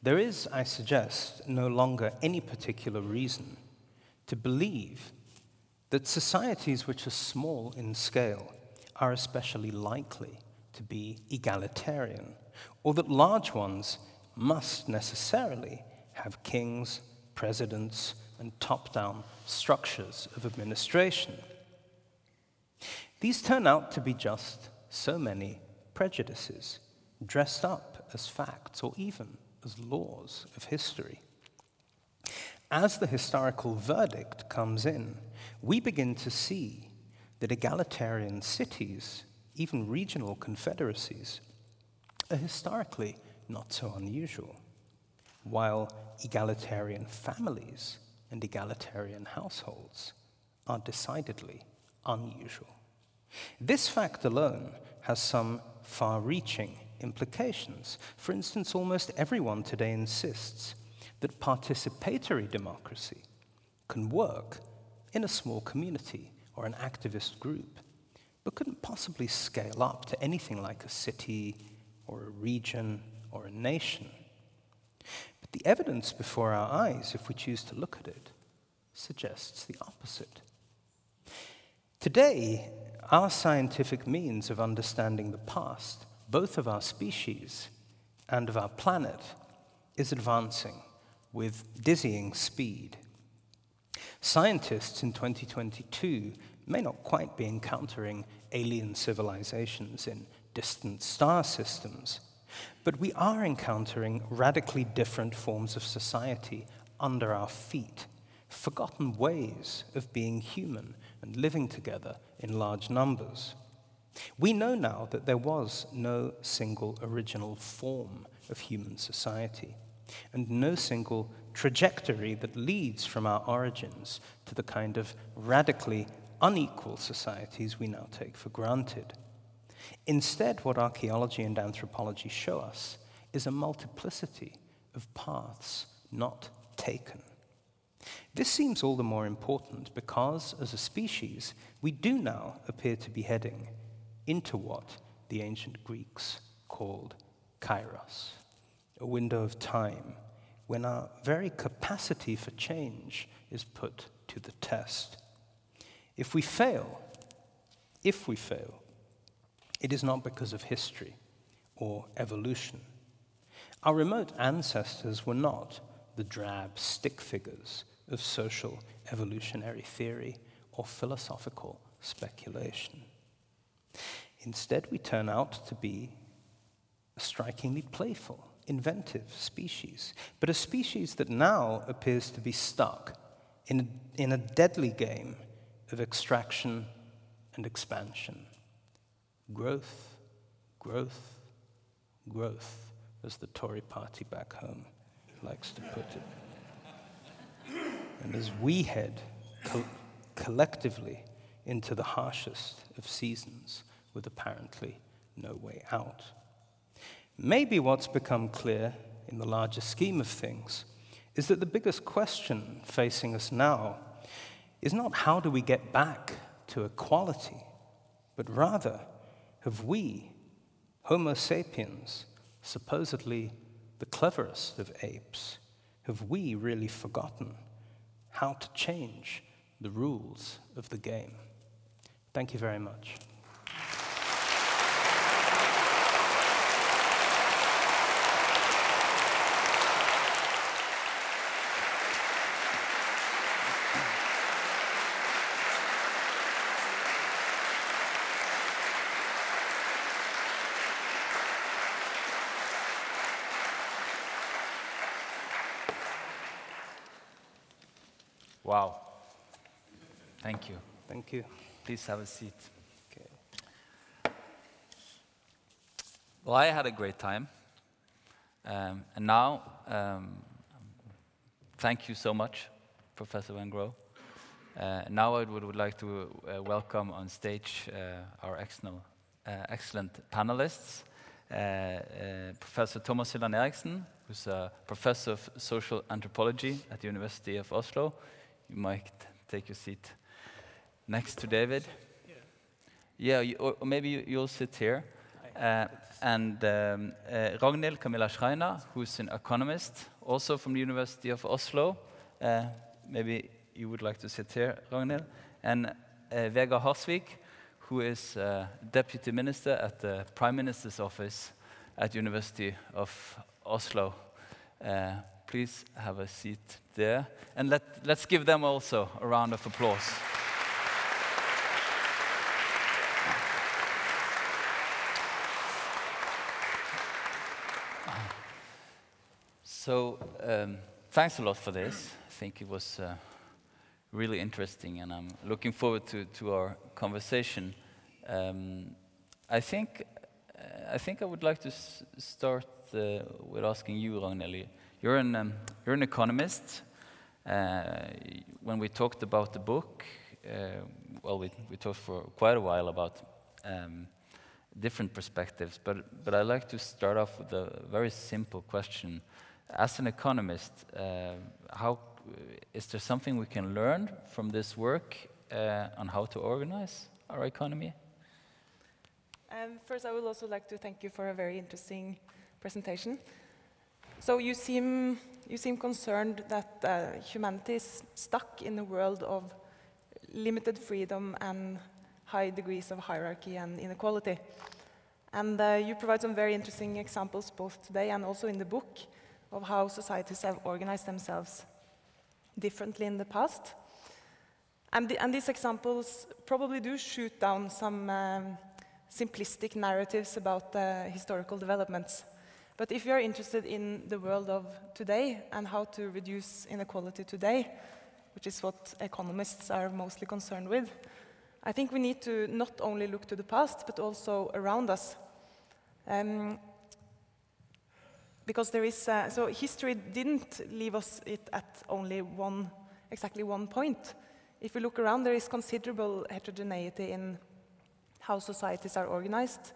Speaker 3: there is, I suggest, no longer any particular reason to believe that societies which are small in scale are especially likely to be egalitarian, or that large ones must necessarily have kings, presidents, and top down structures of administration. These turn out to be just so many prejudices dressed up as facts or even as laws of history. As the historical verdict comes in, we begin to see that egalitarian cities, even regional confederacies, are historically not so unusual, while egalitarian families and egalitarian households are decidedly unusual. This fact alone has some far reaching implications. For instance, almost everyone today insists that participatory democracy can work in a small community or an activist group, but couldn't possibly scale up to anything like a city or a region or a nation. But the evidence before our eyes, if we choose to look at it, suggests the opposite. Today, our scientific means of understanding the past both of our species and of our planet, is advancing with dizzying speed. Scientists in 2022 may not quite be encountering alien civilizations in distant star systems, but we are encountering radically different forms of society under our feet, forgotten ways of being human and living together in large numbers. We know now that there was no single original form of human society, and no single trajectory that leads from our origins to the kind of radically unequal societies we now take for granted. Instead, what archaeology and anthropology show us is a multiplicity of paths not taken. This seems all the more important because, as a species, we do now appear to be heading into what the ancient Greeks called kairos, a window of time when our very capacity for change is put to the test. If we fail, if we fail, it is not because of history or evolution. Our remote ancestors were not the drab stick figures of social evolutionary theory or philosophical speculation. Instead, we turn out to be a strikingly playful, inventive species, but a species that now appears to be stuck in a, in a deadly game of extraction and expansion. Growth, growth, growth, as the Tory party back home likes to put it. And as we head co- collectively into the harshest of seasons with apparently no way out. Maybe what's become clear in the larger scheme of things is that the biggest question facing us now is not how do we get back to equality, but rather have we, Homo sapiens, supposedly the cleverest of apes, have we really forgotten how to change the rules of the game? Thank you very much.
Speaker 2: Wow. Thank you. Please have a seat.
Speaker 3: Okay.
Speaker 2: Well, I had a great time. Um, and now, um, thank you so much, Professor Wengrow. Uh, now I would, would like to uh, welcome on stage uh, our excellent, uh, excellent panelists. Uh, uh, professor Thomas Hylland Eriksen, who's a professor of social anthropology at the University of Oslo. You might take your seat next to David. Yeah, you, or maybe you, you'll sit here. Uh, and um, uh, Ragnhild Camilla Schreiner, who's an economist, also from the University of Oslo. Uh, maybe you would like to sit here, Ragnhild. And uh, Harsvik, who is uh, deputy minister at the Prime Minister's office at University of Oslo. Uh, please have a seat there. And let, let's give them also a round of applause. So, um, thanks a lot for this. I think it was uh, really interesting, and I'm looking forward to, to our conversation. Um, I think uh, I think I would like to s- start uh, with asking you, Ragnhild. You're an um, you're an economist. Uh, when we talked about the book, uh, well, we, we talked for quite a while about um, different perspectives, but, but I'd like to start off with a very simple question. As an economist, uh, how, is there something we can learn from this work uh, on how to organize our economy?
Speaker 4: Um, first, I would also like to thank you for a very interesting presentation. So you seem, you seem concerned that uh, humanity is stuck in a world of limited freedom and high degrees of hierarchy and inequality. And uh, you provide some very interesting examples both today and also in the book of how societies have organized themselves differently in the past. And, the, and these examples probably do shoot down some um, simplistic narratives about uh, historical developments. But if you're interested in the world of today and how to reduce inequality today, which is what economists are mostly concerned with, I think we need to not only look to the past, but also around us. Um, because there is, uh, so history didn't leave us it at only one, exactly one point. If we look around, there is considerable heterogeneity in how societies are organized,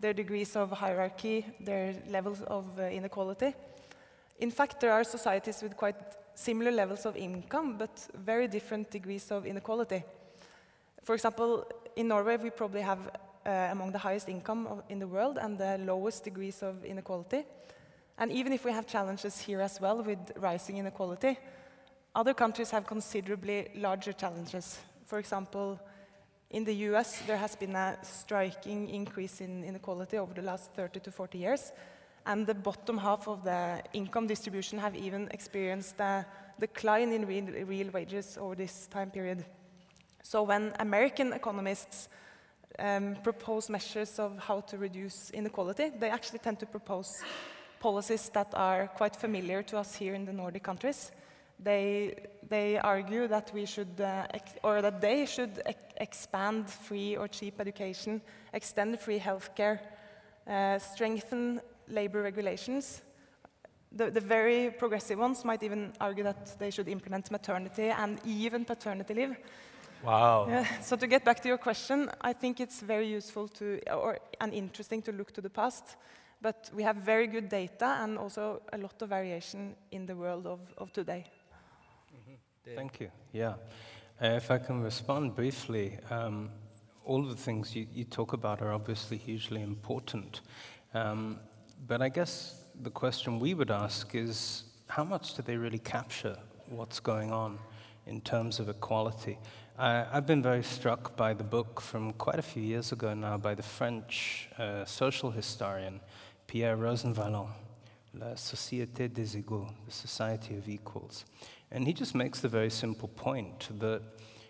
Speaker 4: their degrees of hierarchy, their levels of uh, inequality. In fact, there are societies with quite similar levels of income, but very different degrees of inequality. For example, in Norway, we probably have uh, among the highest income of, in the world and the lowest degrees of inequality. And even if we have challenges here as well with rising inequality, other countries have considerably larger challenges. For example, in the US, there has been a striking increase in inequality over the last 30 to 40 years, and the bottom half of the income distribution have even experienced a decline in real, real wages over this time period. So when American economists um, propose measures of how to reduce inequality, they actually tend to propose policies that are quite familiar to us here in the Nordic countries. They, they argue that we should, uh, or that they should ex expand free or cheap education, extend free healthcare, uh, strengthen labor regulations. The, the, very progressive ones might even argue that they should implement maternity and even paternity leave.
Speaker 3: Wow.
Speaker 4: Yeah, so to get back to your question, I think it's very useful to, or, and interesting to look to the past but we have very good data and also a lot of variation in the world of, of today.
Speaker 3: Mm -hmm. Thank you. Yeah. Uh, if I can respond briefly, um, all of the things you, you, talk about are obviously hugely important. Um, but I guess the question we would ask is how much do they really capture what's going on in terms of equality? Uh, I've been very struck by the book from quite a few years ago now by the French uh, social historian Pierre Rosanvallon, La Société des Égaux, the Society of Equals. And he just makes the very simple point that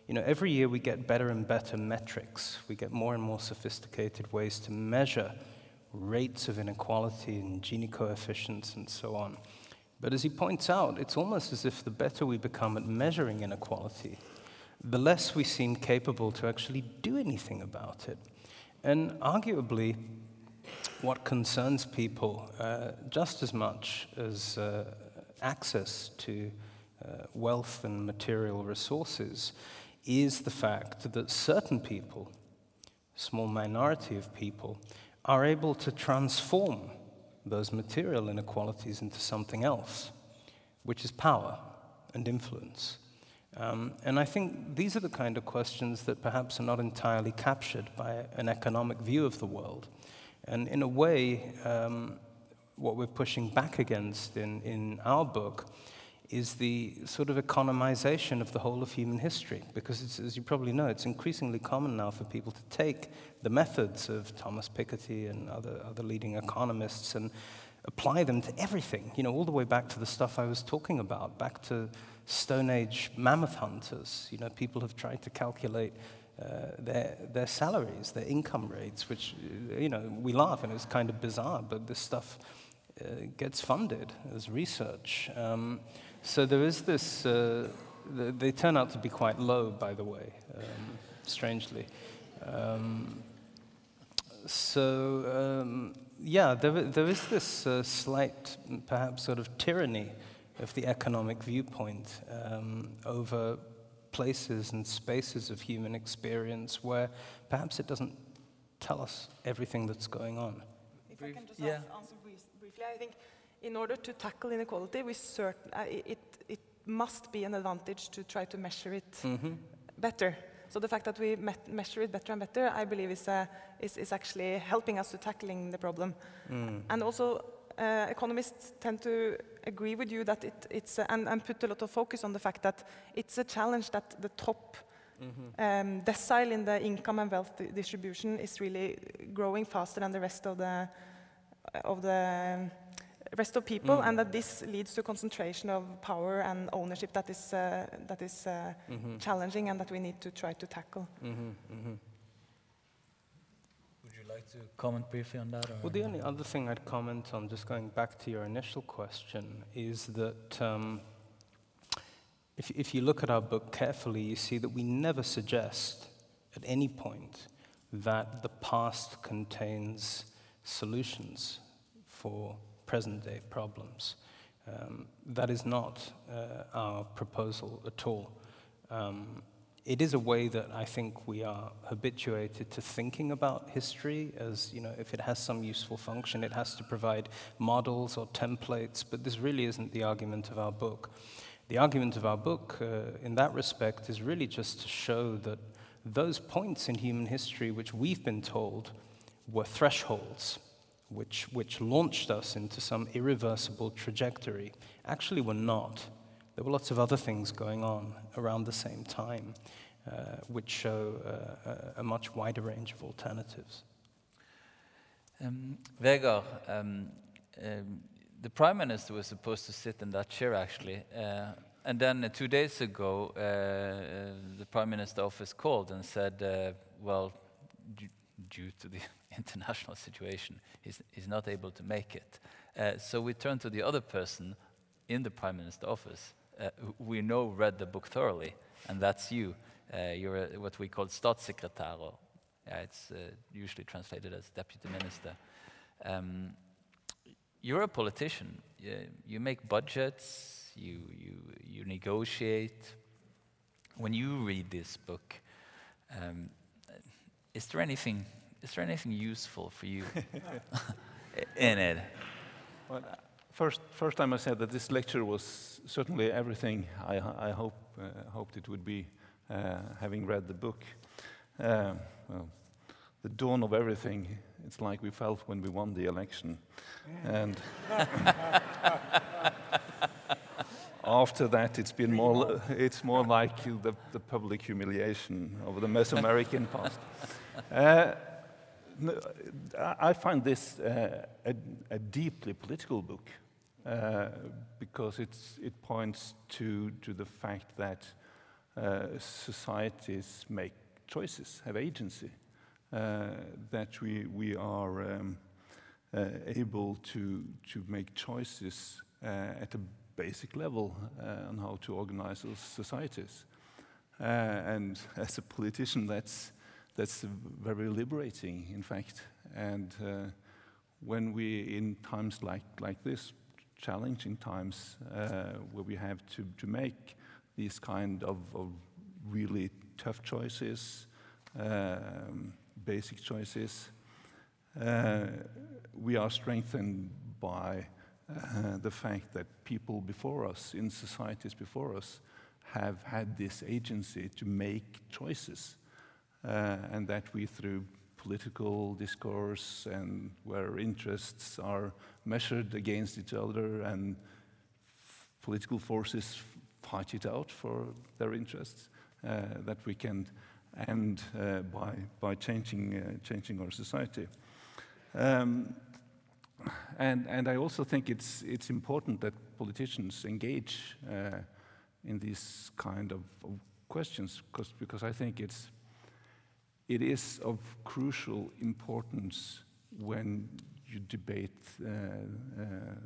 Speaker 3: you know, every year we get better and better metrics. We get more and more sophisticated ways to measure rates of inequality and Gini coefficients and so on. But as he points out, it's almost as if the better we become at measuring inequality, the less we seem capable to actually do anything about it. And arguably, what concerns people uh, just as much as uh, access to uh, wealth and material resources is the fact that certain people, a small minority of people, are able to transform those material inequalities into something else, which is power and influence. Um, and I think these are the kind of questions that perhaps are not entirely captured by an economic view of the world. And in a way, um, what we're pushing back against in, in our book is the sort of economization of the whole of human history. Because, as you probably know, it's increasingly common now for people to take the methods of Thomas Piketty and other, other leading economists and apply them to everything, you know, all the way back to the stuff I was talking about, back to Stone Age mammoth hunters. You know, people have tried to calculate uh, their, their salaries, their income rates, which, you know, we laugh and it's kind of bizarre, but this stuff uh, gets funded as research. Um, so there is this, uh, they turn out to be quite low, by the way, um, strangely. Um, so, um, yeah, there, there is this uh, slight, perhaps sort of tyranny of the economic viewpoint um, over places and spaces of human experience where perhaps it doesn't tell us everything that's going on.
Speaker 4: If I can just yeah. answer briefly, I think in order to tackle inequality, we certain, uh, it, it must be an advantage to try to measure it mm -hmm. better. So the fact that we measure it better and better, I believe, is, uh, is, is actually helping us to tackling the problem. Mm. And also, uh, economists tend to agree with you that it, it's, uh, and, and, put a lot of focus on the fact that it's a challenge that the top mm -hmm. um, decile in the income and wealth distribution is really growing faster than the rest of the, of the rest of people, mm. and that this leads to concentration of power and ownership that is, uh, that is -hmm. challenging and that we need to try to tackle. -hmm.
Speaker 5: like to comment briefly on that?
Speaker 3: well, the only other thing I'd comment on, just going back to your initial question, is that um, if, if you look at our book carefully, you see that we never suggest at any point that the past contains solutions for present day problems. Um, that is not uh, our proposal at all. Um, it is a way that I think we are habituated to thinking about history as, you know, if it has some useful function, it has to provide models or templates, but this really isn't the argument of our book. The argument of our book, uh, in that respect, is really just to show that those points in human history which we've been told were thresholds, which, which launched us into some irreversible trajectory, actually were not. There were lots of other things going on around the same time, uh, which show uh, a, a much wider range of alternatives.
Speaker 2: Um, Vegard, um, um, the prime minister was supposed to sit in that chair actually, uh, and then uh, two days ago, uh, uh, the prime minister office called and said, uh, "Well, due to the international situation, he's, he's, not able to make it." So we turned to the other person in the prime minister office, we know read the book thoroughly, and that's you. you're a, what we call statssekretær, yeah, it's uh, usually translated as deputy minister. Um, you're a politician. You, you make budgets, you, you, you negotiate. When you read this book, um, is there anything is there anything useful for you in it?
Speaker 6: Well, first, first I said that this lecture was certainly everything I, I hope, uh, hoped it would be, uh, having read the book. Uh, well, the dawn of everything. It's like we felt when we won the election. And after that, it's been more, it's more like the, the public humiliation of the Mesoamerican past. Uh, I find this uh, a, a, deeply political book because it points to, to the fact that uh, societies make choices, have agency. Uh, that we, we are um, uh, able to, to make choices uh, at a basic level on how to organize those societies. and as a politician, that's, that's very liberating, in fact. And when we, in times like, like this, challenging times uh, where we have to, make these kind of, really tough choices, um, basic choices. Uh, we are strengthened by uh, the fact that people before us, in societies before us, have had this agency to make choices, and that we, through political discourse and where interests are measured against each other and political forces fight it out for their interests, uh, that we can and uh, by, by changing, uh, changing our society. Um, and, and I also think it's, it's important that politicians engage uh, in these kind of, of questions because, because I think it's, it is of crucial importance when you debate uh, uh,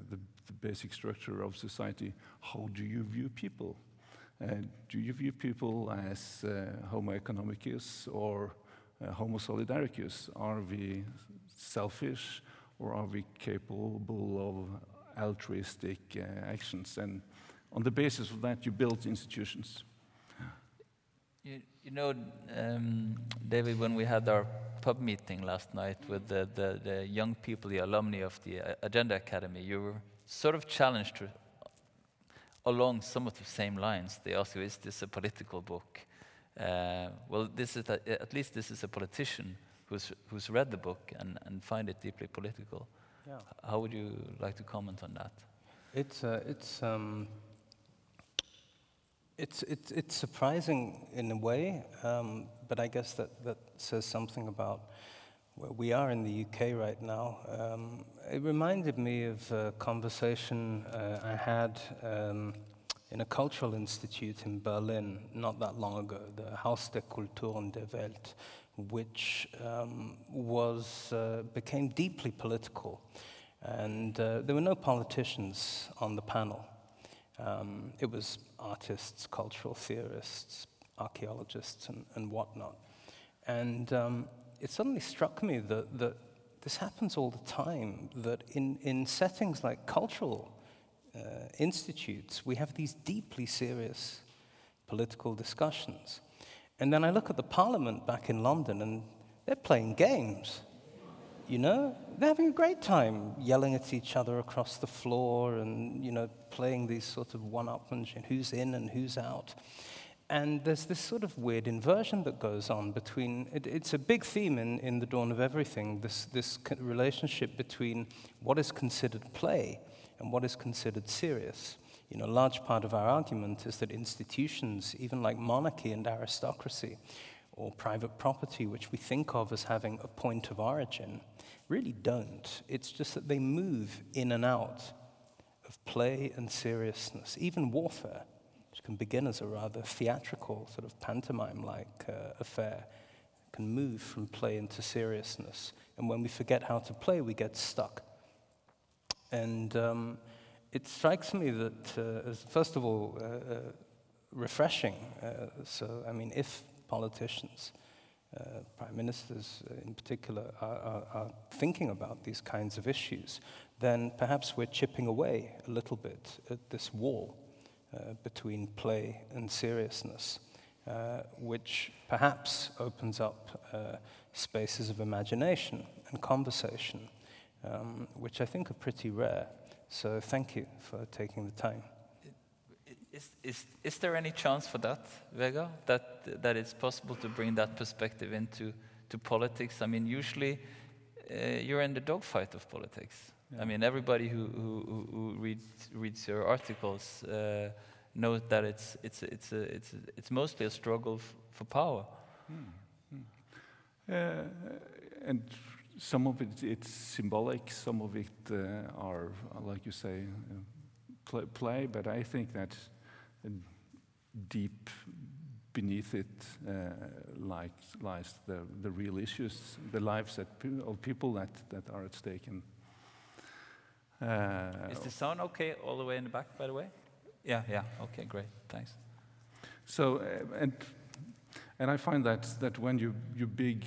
Speaker 6: the, the, basic structure of society. How do you view people? Uh, do you view people as uh, Homo economicus or uh, Homo solidaricus? Are we selfish or are we capable of altruistic actions? And on the basis of that, you build institutions.
Speaker 2: You, you know, um, David, when we had our pub meeting last night with the, the, the, young people, the alumni of the Agenda Academy, you were sort of challenged to along some of the same lines. They asked you, is this a political book? Uh, well, this is a, at least this is a politician who's, who's read the book and, and find it deeply political. Yeah. How would you like to comment on that?
Speaker 3: It's, uh, it's, um, it's, it's, it's surprising in a way, um, but I guess that, that says something about where we are in the UK right now. Um, it reminded me of a conversation uh, I had um, in a cultural institute in Berlin not that long ago, the Haus der Kulturen der Welt, which um, was, uh, became deeply political. And uh, there were no politicians on the panel. Um, it was artists, cultural theorists, archaeologists, and, and whatnot. And um, it suddenly struck me that, that this happens all the time, that in, in settings like cultural uh, institutes, we have these deeply serious political discussions. And then I look at the parliament back in London, and they're playing games. You know, they're having a great time yelling at each other across the floor and, you know, playing these sort of one upmanship who's in and who's out. And there's this sort of weird inversion that goes on between, it, it's a big theme in, in The Dawn of Everything, this, this relationship between what is considered play and what is considered serious. You know, a large part of our argument is that institutions, even like monarchy and aristocracy, or private property, which we think of as having a point of origin, really don't. It's just that they move in and out of play and seriousness, even warfare, which can begin as a rather theatrical, sort of pantomime like uh, affair, can move from play into seriousness. And when we forget how to play, we get stuck. And um, it strikes me that, uh, as first of all, uh, uh refreshing. Uh, so, I mean, if politicians, uh, prime ministers in particular, are, are, are, thinking about these kinds of issues, then perhaps we're chipping away a little bit at this wall uh, between play and seriousness, uh, which perhaps opens up uh, spaces of imagination and conversation, um, which I think are pretty rare. So thank you for taking the time.
Speaker 2: Is, is, is there any chance for that, Vegard, that, that it's possible to bring that perspective into to politics? I mean, usually uh, you're in the dogfight of politics. Yeah. I mean, everybody who, who, who reads, reads your articles uh, knows that it's, it's, it's, a, it's, a, it's mostly a struggle for power. Hmm.
Speaker 6: Hmm. Uh, and some of it it's symbolic, some of it uh, are, like you say, uh, play, but I think that deep beneath it uh, lies, lies the, the real issues, the lives that, of people that, that are at stake. And,
Speaker 2: uh, Is the sound okay all the way in the back, by the way? Yeah, yeah, okay, great, thanks.
Speaker 6: So, uh, and, and I find that, that when, you, you big,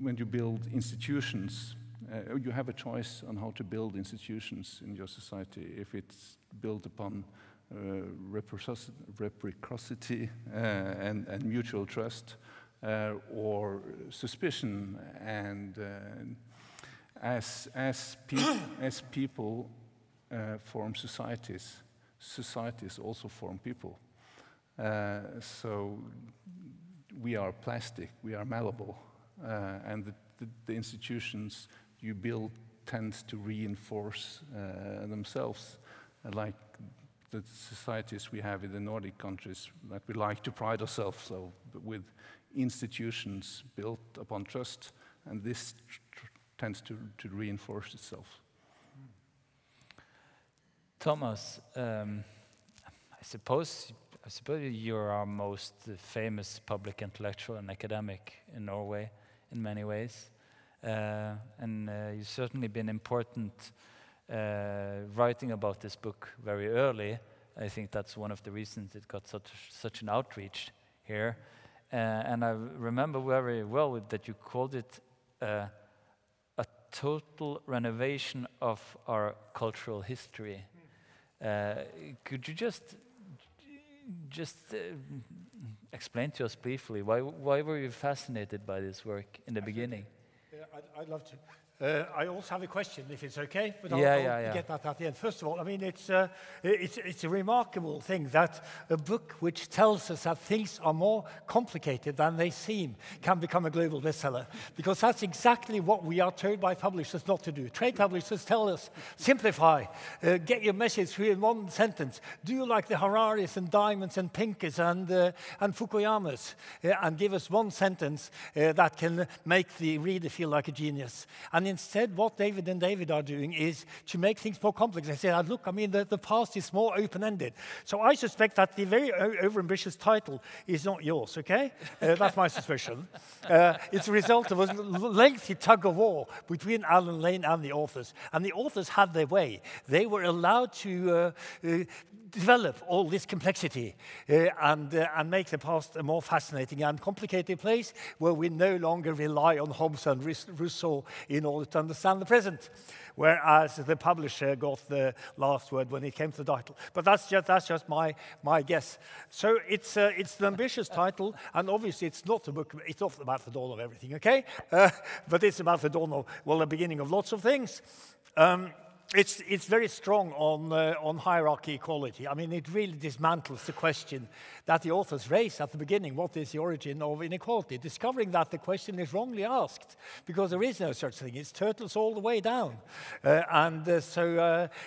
Speaker 6: when you build institutions, uh, you have a choice on how to build institutions in your society. If it's built upon reciprocity uh, and, and, mutual trust, uh, or suspicion. And as, as, pe as people form societies, societies also form people. so we are plastic, we are malleable, and the, the, the institutions you build tend to reinforce uh, themselves, uh, like the societies we have in the Nordic countries that we like to pride ourselves so with institutions built upon trust, and this tends to, to reinforce itself.
Speaker 2: Thomas, um, I suppose I suppose you're our most famous public intellectual and academic in Norway in many ways, uh, and uh, you've certainly been important writing about this book very early. I think that's one of the reasons it got such, such an outreach here. Uh, and I remember very well that you called it uh, a total renovation of our cultural history. Uh, could you just just uh, explain to us briefly why why were you fascinated by this work in the beginning?
Speaker 7: Yeah, I'd, I'd love to. Uh, I also have a question, if it's okay,
Speaker 2: but I'll, yeah,
Speaker 7: I'll
Speaker 2: yeah, yeah.
Speaker 7: get that at the end. First of all, I mean, it's, uh, it's, it's a remarkable thing that a book which tells us that things are more complicated than they seem can become a global bestseller, because that's exactly what we are told by publishers not to do. Trade publishers tell us, simplify, uh, get your message through in one sentence, do you like the Hararis and Diamonds and Pinkers and, uh, and Fukuyamas, uh, and give us one sentence uh, that can make the reader feel like a genius. And instead, what David and David are doing is to make things more complex. They say, look, I mean, the, the past is more open ended. So I suspect that the very overambitious title is not yours, okay? Uh, that's my suspicion. Uh, it's a result of a lengthy tug of war between Alan Lane and the authors. And the authors had their way. They were allowed to uh, uh develop all this complexity uh, and, uh, and make the past a more fascinating and complicated place where we no longer rely on Hobbes and Rousseau in order to understand the present. Whereas the publisher got the last word when it came to the title. But that's just, that's just my, my guess. So it's, uh, it's an ambitious title, and obviously it's not a book, it's not about the dawn of everything, okay? Uh, but it's about the dawn of, well, the beginning of lots of things. Um, it's, it's very strong on, uh, on hierarchy equality. I mean, it really dismantles the question that the authors raise at the beginning what is the origin of inequality? Discovering that the question is wrongly asked because there is no such thing. It's turtles all the way down. Uh, and uh, so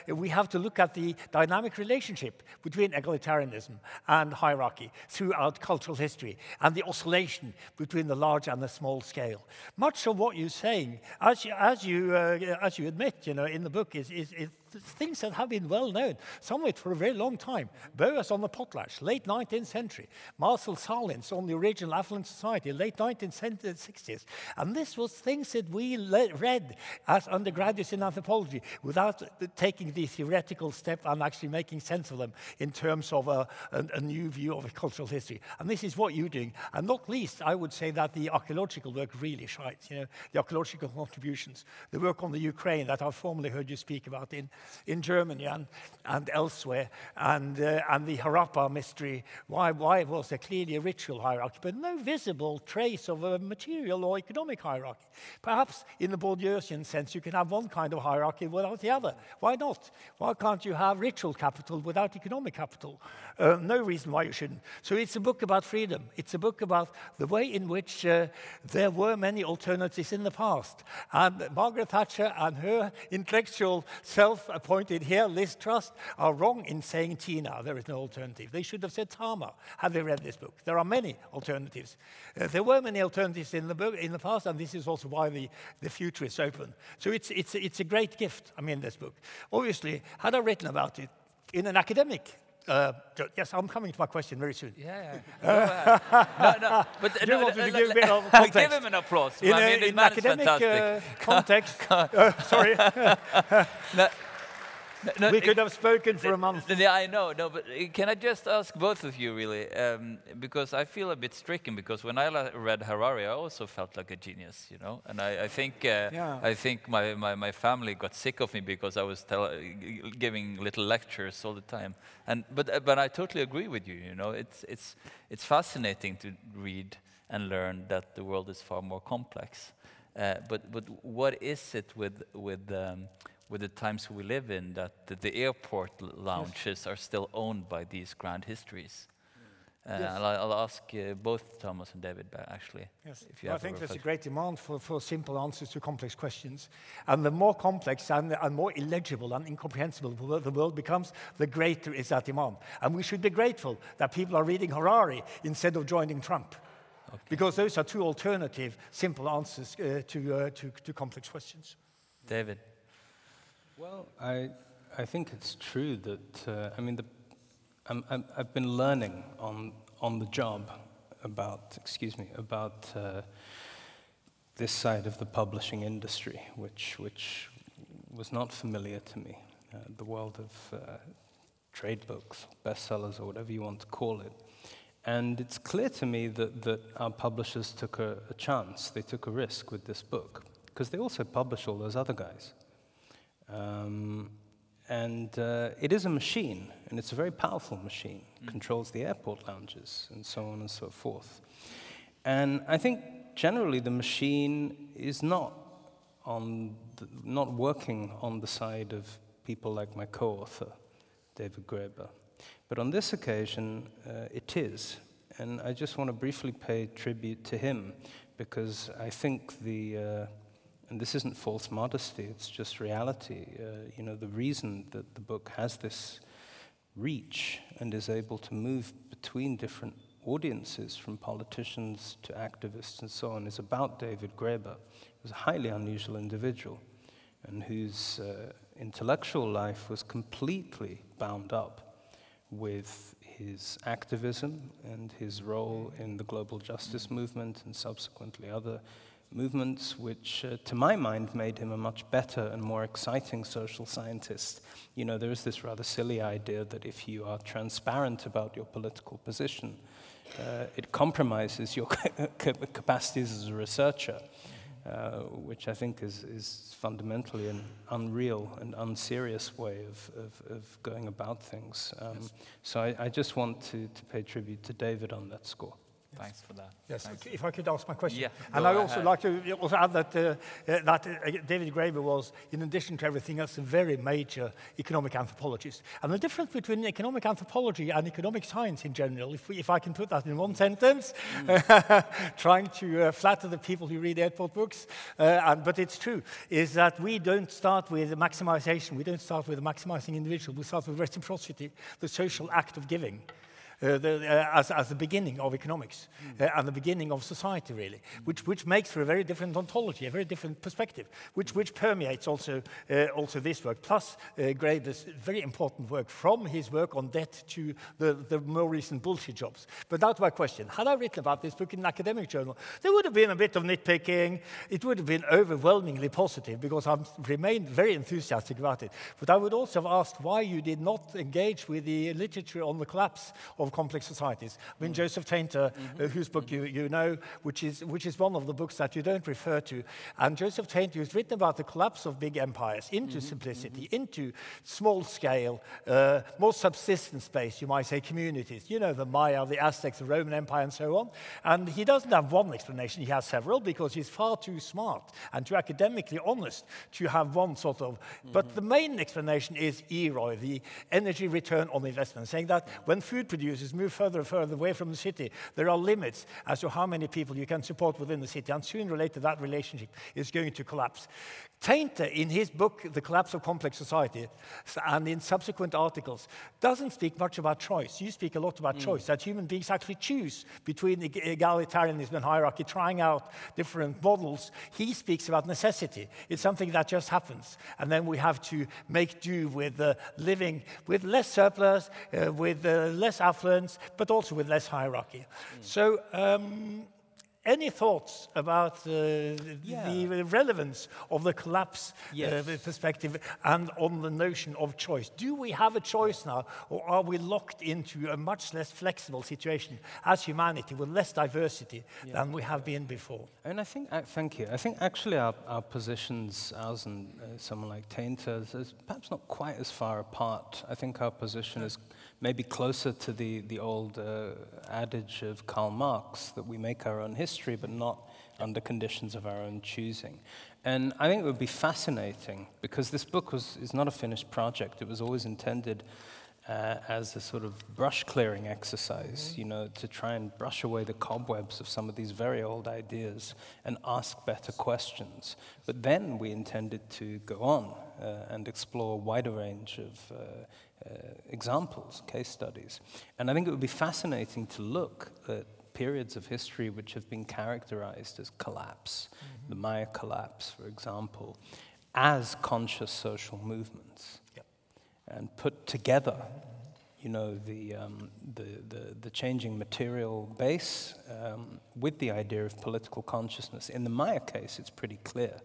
Speaker 7: uh, we have to look at the dynamic relationship between egalitarianism and hierarchy throughout cultural history and the oscillation between the large and the small scale. Much of what you're saying, as you, as you, uh, as you admit you know, in the book, is, is, is things that have been well known, some of it for a very long time. Boas on the potlatch, late 19th century. Marshall Sahlins on the original Affluent Society, late 1960s. Uh, and this was things that we read as undergraduates in anthropology without taking the theoretical step and actually making sense of them in terms of a, a, a new view of cultural history. And this is what you're doing. And not least, I would say that the archaeological work really shines. You know, the archaeological contributions, the work on the Ukraine that I've formerly heard you speak about in in Germany and, and elsewhere, and, uh, and the Harappa mystery. Why, why was there clearly a ritual hierarchy, but no visible trace of a material or economic hierarchy? Perhaps in the Bourdieusian sense, you can have one kind of hierarchy without the other. Why not? Why can't you have ritual capital without economic capital? Uh, no reason why you shouldn't. So it's a book about freedom. It's a book about the way in which uh, there were many alternatives in the past. And Margaret Thatcher and her intellectual self appointed here, Liz Truss, are wrong in saying Tina, there is no alternative. They should have said Tama, had they read this book. There are many alternatives. Uh, there were many alternatives in the, book, in the past, and this is also why the, the future is open. So it's, it's, it's a great gift, I mean, this book. Obviously, had I written about it in an academic uh, yes, I'm coming to my question very soon.
Speaker 2: Yeah, yeah. no, no, but
Speaker 7: want me give bit
Speaker 2: give him an applause.
Speaker 7: In,
Speaker 2: I
Speaker 7: a,
Speaker 2: mean,
Speaker 7: in academic uh, context, uh, sorry.
Speaker 2: No,
Speaker 7: we could have spoken for a month.
Speaker 2: Yeah, I know. No, but uh, can I just ask both of you, really? Um, because I feel a bit stricken. Because when I read Harari, I also felt like a genius, you know. And I, I think, uh, yeah. I think my, my, my, family got sick of me because I was tell, giving little lectures all the time. And but uh, but I totally agree with you. You know, it's it's it's fascinating to read and learn that the world is far more complex. Uh, but but what is it with with um, with the times we live in that the, airport lounges yes. are still owned by these grand histories. Uh, yes. I'll, I'll, ask uh, both Thomas and David actually.
Speaker 7: Yes, well, I think there's a great demand for, for simple answers to complex questions. And the more complex and, and more illegible and incomprehensible the world becomes, the greater is that demand. And we should be grateful that people are reading Harari instead of joining Trump. Okay. Because those are two alternative, simple answers uh, to, uh, to, to complex questions.
Speaker 2: David.
Speaker 3: Well, I, I think it's true that, uh, I mean, the, I'm, i have been learning on, on the job about, excuse me, about uh, this side of the publishing industry, which, which was not familiar to me. Uh, the world of uh, trade books, bestsellers, or whatever you want to call it. And it's clear to me that, that our publishers took a, a chance, they took a risk with this book, because they also publish all those other guys. Um, and uh, it is a machine, and it's a very powerful machine. Mm. Controls the airport lounges and so on and so forth. And I think generally the machine is not on the, not working on the side of people like my co-author, David Graeber. But on this occasion, uh, it is. And I just want to briefly pay tribute to him because I think the uh, and this isn't false modesty, it's just reality. Uh, you know, the reason that the book has this reach and is able to move between different audiences, from politicians to activists and so on, is about David Graeber, who's a highly unusual individual and whose uh, intellectual life was completely bound up with his activism and his role in the global justice movement and subsequently other movements which, uh, to my mind, made him a much better and more exciting social scientist. You know, there is this rather silly idea that if you are transparent about your political position, uh, it compromises your capacities as a researcher, uh, which I think is, is fundamentally an unreal and unserious way of, of, of going about things. Um. So I, I, just want to, to pay tribute to David on that score.
Speaker 5: Thanks for that.
Speaker 7: Yes,
Speaker 5: Thanks.
Speaker 7: if I could ask my question.
Speaker 5: Yeah,
Speaker 7: and I also
Speaker 5: ahead.
Speaker 7: like to also add that, uh, uh, that uh, David Graeber was, in addition to everything else, a very major economic anthropologist. And the difference between economic anthropology and economic science in general, if, we, if I can put that in one sentence, trying to uh, flatter the people who read airport books, uh, and, but it's true, is that we don't start with maximization, we don't start with maximizing individual, we start with reciprocity, the social act of giving the, uh, as, as the beginning of economics uh, and the beginning of society, really, which, which makes for a very different ontology, a very different perspective, which, which permeates also, uh, also this work, plus uh, Graeber's very important work from his work on debt to the, the more recent bullshit jobs. But now to my question. Had I written about this book in an academic journal, there would have been a bit of nitpicking. It would have been overwhelmingly positive because I've remained very enthusiastic about it. But I would also have asked why you did not engage with the literature on the collapse of complex societies. I mean, mm. Joseph Tainter, uh, mm-hmm. whose book you, you know, which is, which is one of the books that you don't refer to. And Joseph Tainter has written about the collapse of big empires into mm-hmm. simplicity, mm-hmm. into small scale, uh, more subsistence based, you might say, communities. You know, the Maya, the Aztecs, the Roman Empire, and so on. And he doesn't have one explanation, he has several because he's far too smart and too academically honest to have one sort of. But the main explanation is EROI, the energy return on investment, saying that when food producers move further and further away from the city, there are limits as to how many people you can support within the city. And sooner or later, that relationship is going to collapse. Tainter, in his book, The Collapse of Complex Society, and in subsequent articles, doesn't speak much about choice. You speak a lot about choice, that human beings actually choose between egalitarianism and hierarchy, trying out different models. He speaks about necessity. It's something that just happens. And then we have to make do with uh, living with less surplus, uh, with uh, less affluence, but also with less hierarchy. So, um, any thoughts about uh, the relevance of the collapse
Speaker 3: Yes.
Speaker 7: uh, perspective and on the notion of choice? Do we have a choice now, or are we locked into a much less flexible situation as humanity with less diversity than we have been before?
Speaker 3: And I think, uh, thank you. I think actually our, our positions, ours and uh, someone like Tainter, is, is perhaps not quite as far apart. I think our position is maybe closer to the, the old uh, adage of Karl Marx that we make our own history, but not under conditions of our own choosing. And I think it would be fascinating because this book was, is not a finished project. It was always intended uh, as a sort of brush clearing exercise, you know, to try and brush away the cobwebs of some of these very old ideas and ask better questions. But then we intended to go on uh, and explore a wider range of uh, examples, case studies. And I think it would be fascinating to look at periods of history which have been characterized as collapse, the Maya collapse, for example, as conscious social movements and put together, you know, the, um, the, the, the changing material base um, with the idea of political consciousness. In the Maya case, it's pretty clear.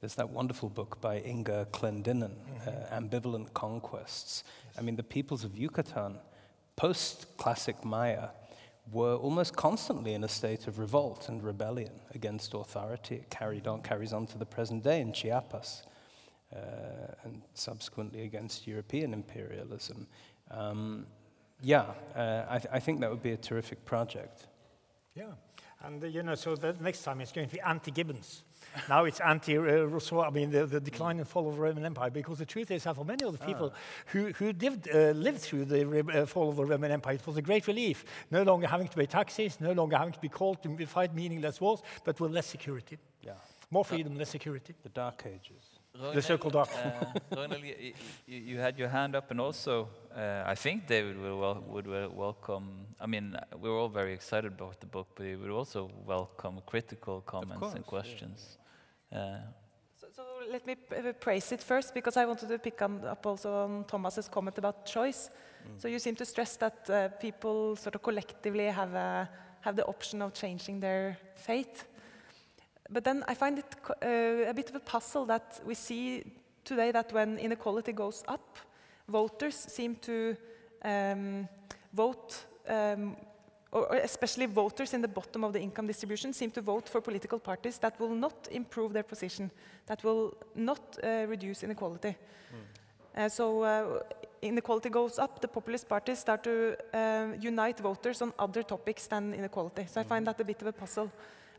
Speaker 3: There's that wonderful book by Inga Clendinnen, uh, Ambivalent Conquests. I mean, the peoples of Yucatan, post classic Maya, were almost constantly in a state of revolt and rebellion against authority. It carried on, carries on to the present day in Chiapas uh, and subsequently against European imperialism. Um, yeah, uh, I, th- I think that would be a terrific project.
Speaker 7: Yeah. And, uh, you know, so the next time it's going to be anti-Gibbons. Now it's anti-Rousseau, I mean, the, the decline and fall of the Roman Empire, because the truth is that for many of the people who, who lived, uh, lived through the re- uh, fall of the Roman Empire, it was a great relief. No longer having to pay taxes, no longer having to be called to fight meaningless wars, but with less security.
Speaker 3: Yeah.
Speaker 7: More freedom, less security.
Speaker 3: The Dark Ages.
Speaker 5: Ragnhild,
Speaker 7: so-called dark.
Speaker 5: uh, Ragnhild, you, you, you had your hand up, and also uh, I think David will wel- would wel- welcome. I mean, we're all very excited about the book, but he would also welcome critical comments
Speaker 3: course,
Speaker 5: and
Speaker 3: yeah.
Speaker 5: questions. Uh,
Speaker 4: So, so let me praise it first because I wanted to pick up also on Thomas's comment about choice. So you seem to stress that uh, people sort of collectively have a, have the option of changing their fate. But then I find it uh, a bit of a puzzle that we see today that when inequality goes up, voters seem to um, vote, um, or especially voters in the bottom of the income distribution seem to vote for political parties that will not improve their position, that will not uh, reduce inequality. Uh, so, uh, inequality goes up, the populist parties start to uh, unite voters on other topics than inequality. So I find that a bit of a puzzle.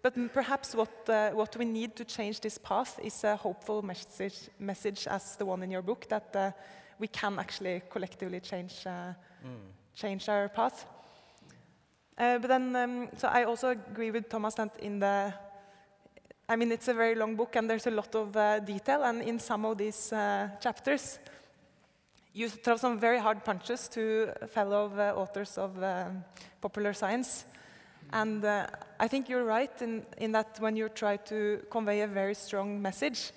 Speaker 4: But perhaps what, uh, what we need to change this path is a hopeful message, message as the one in your book that uh, we can actually collectively change, uh, change our path. Uh, but then, um, so I also agree with Thomas that in the, I mean, it's a very long book and there's a lot of uh, detail, and in some of these uh, chapters, you throw some very hard punches to fellow uh, authors of um, popular science. And uh, I think you're right in, in that when you try to convey a very strong message,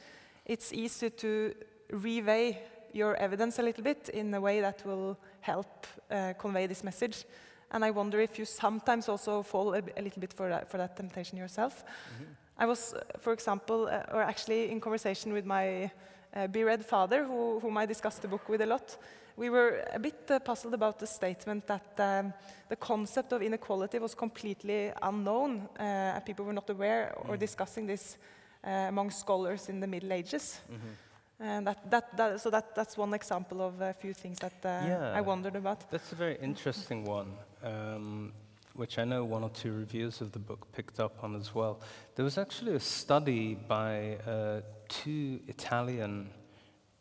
Speaker 4: it's easy to reweigh your evidence a little bit in a way that will help uh, convey this message. And I wonder if you sometimes also fall a, a little bit for that, for that temptation yourself. I was, uh, for example, uh, or actually in conversation with my uh, beread father, who, whom I discussed the book with a lot. We were a bit uh, puzzled about the statement that um, the concept of inequality was completely unknown. Uh, and people were not aware or discussing this uh, among scholars in the Middle Ages. And that, that, that, so that, that's one example of a few things that uh,
Speaker 3: Yeah.
Speaker 4: I wondered about.
Speaker 3: That's a very interesting one, um, which I know one or two reviews of the book picked up on as well. There was actually a study by uh, two Italian,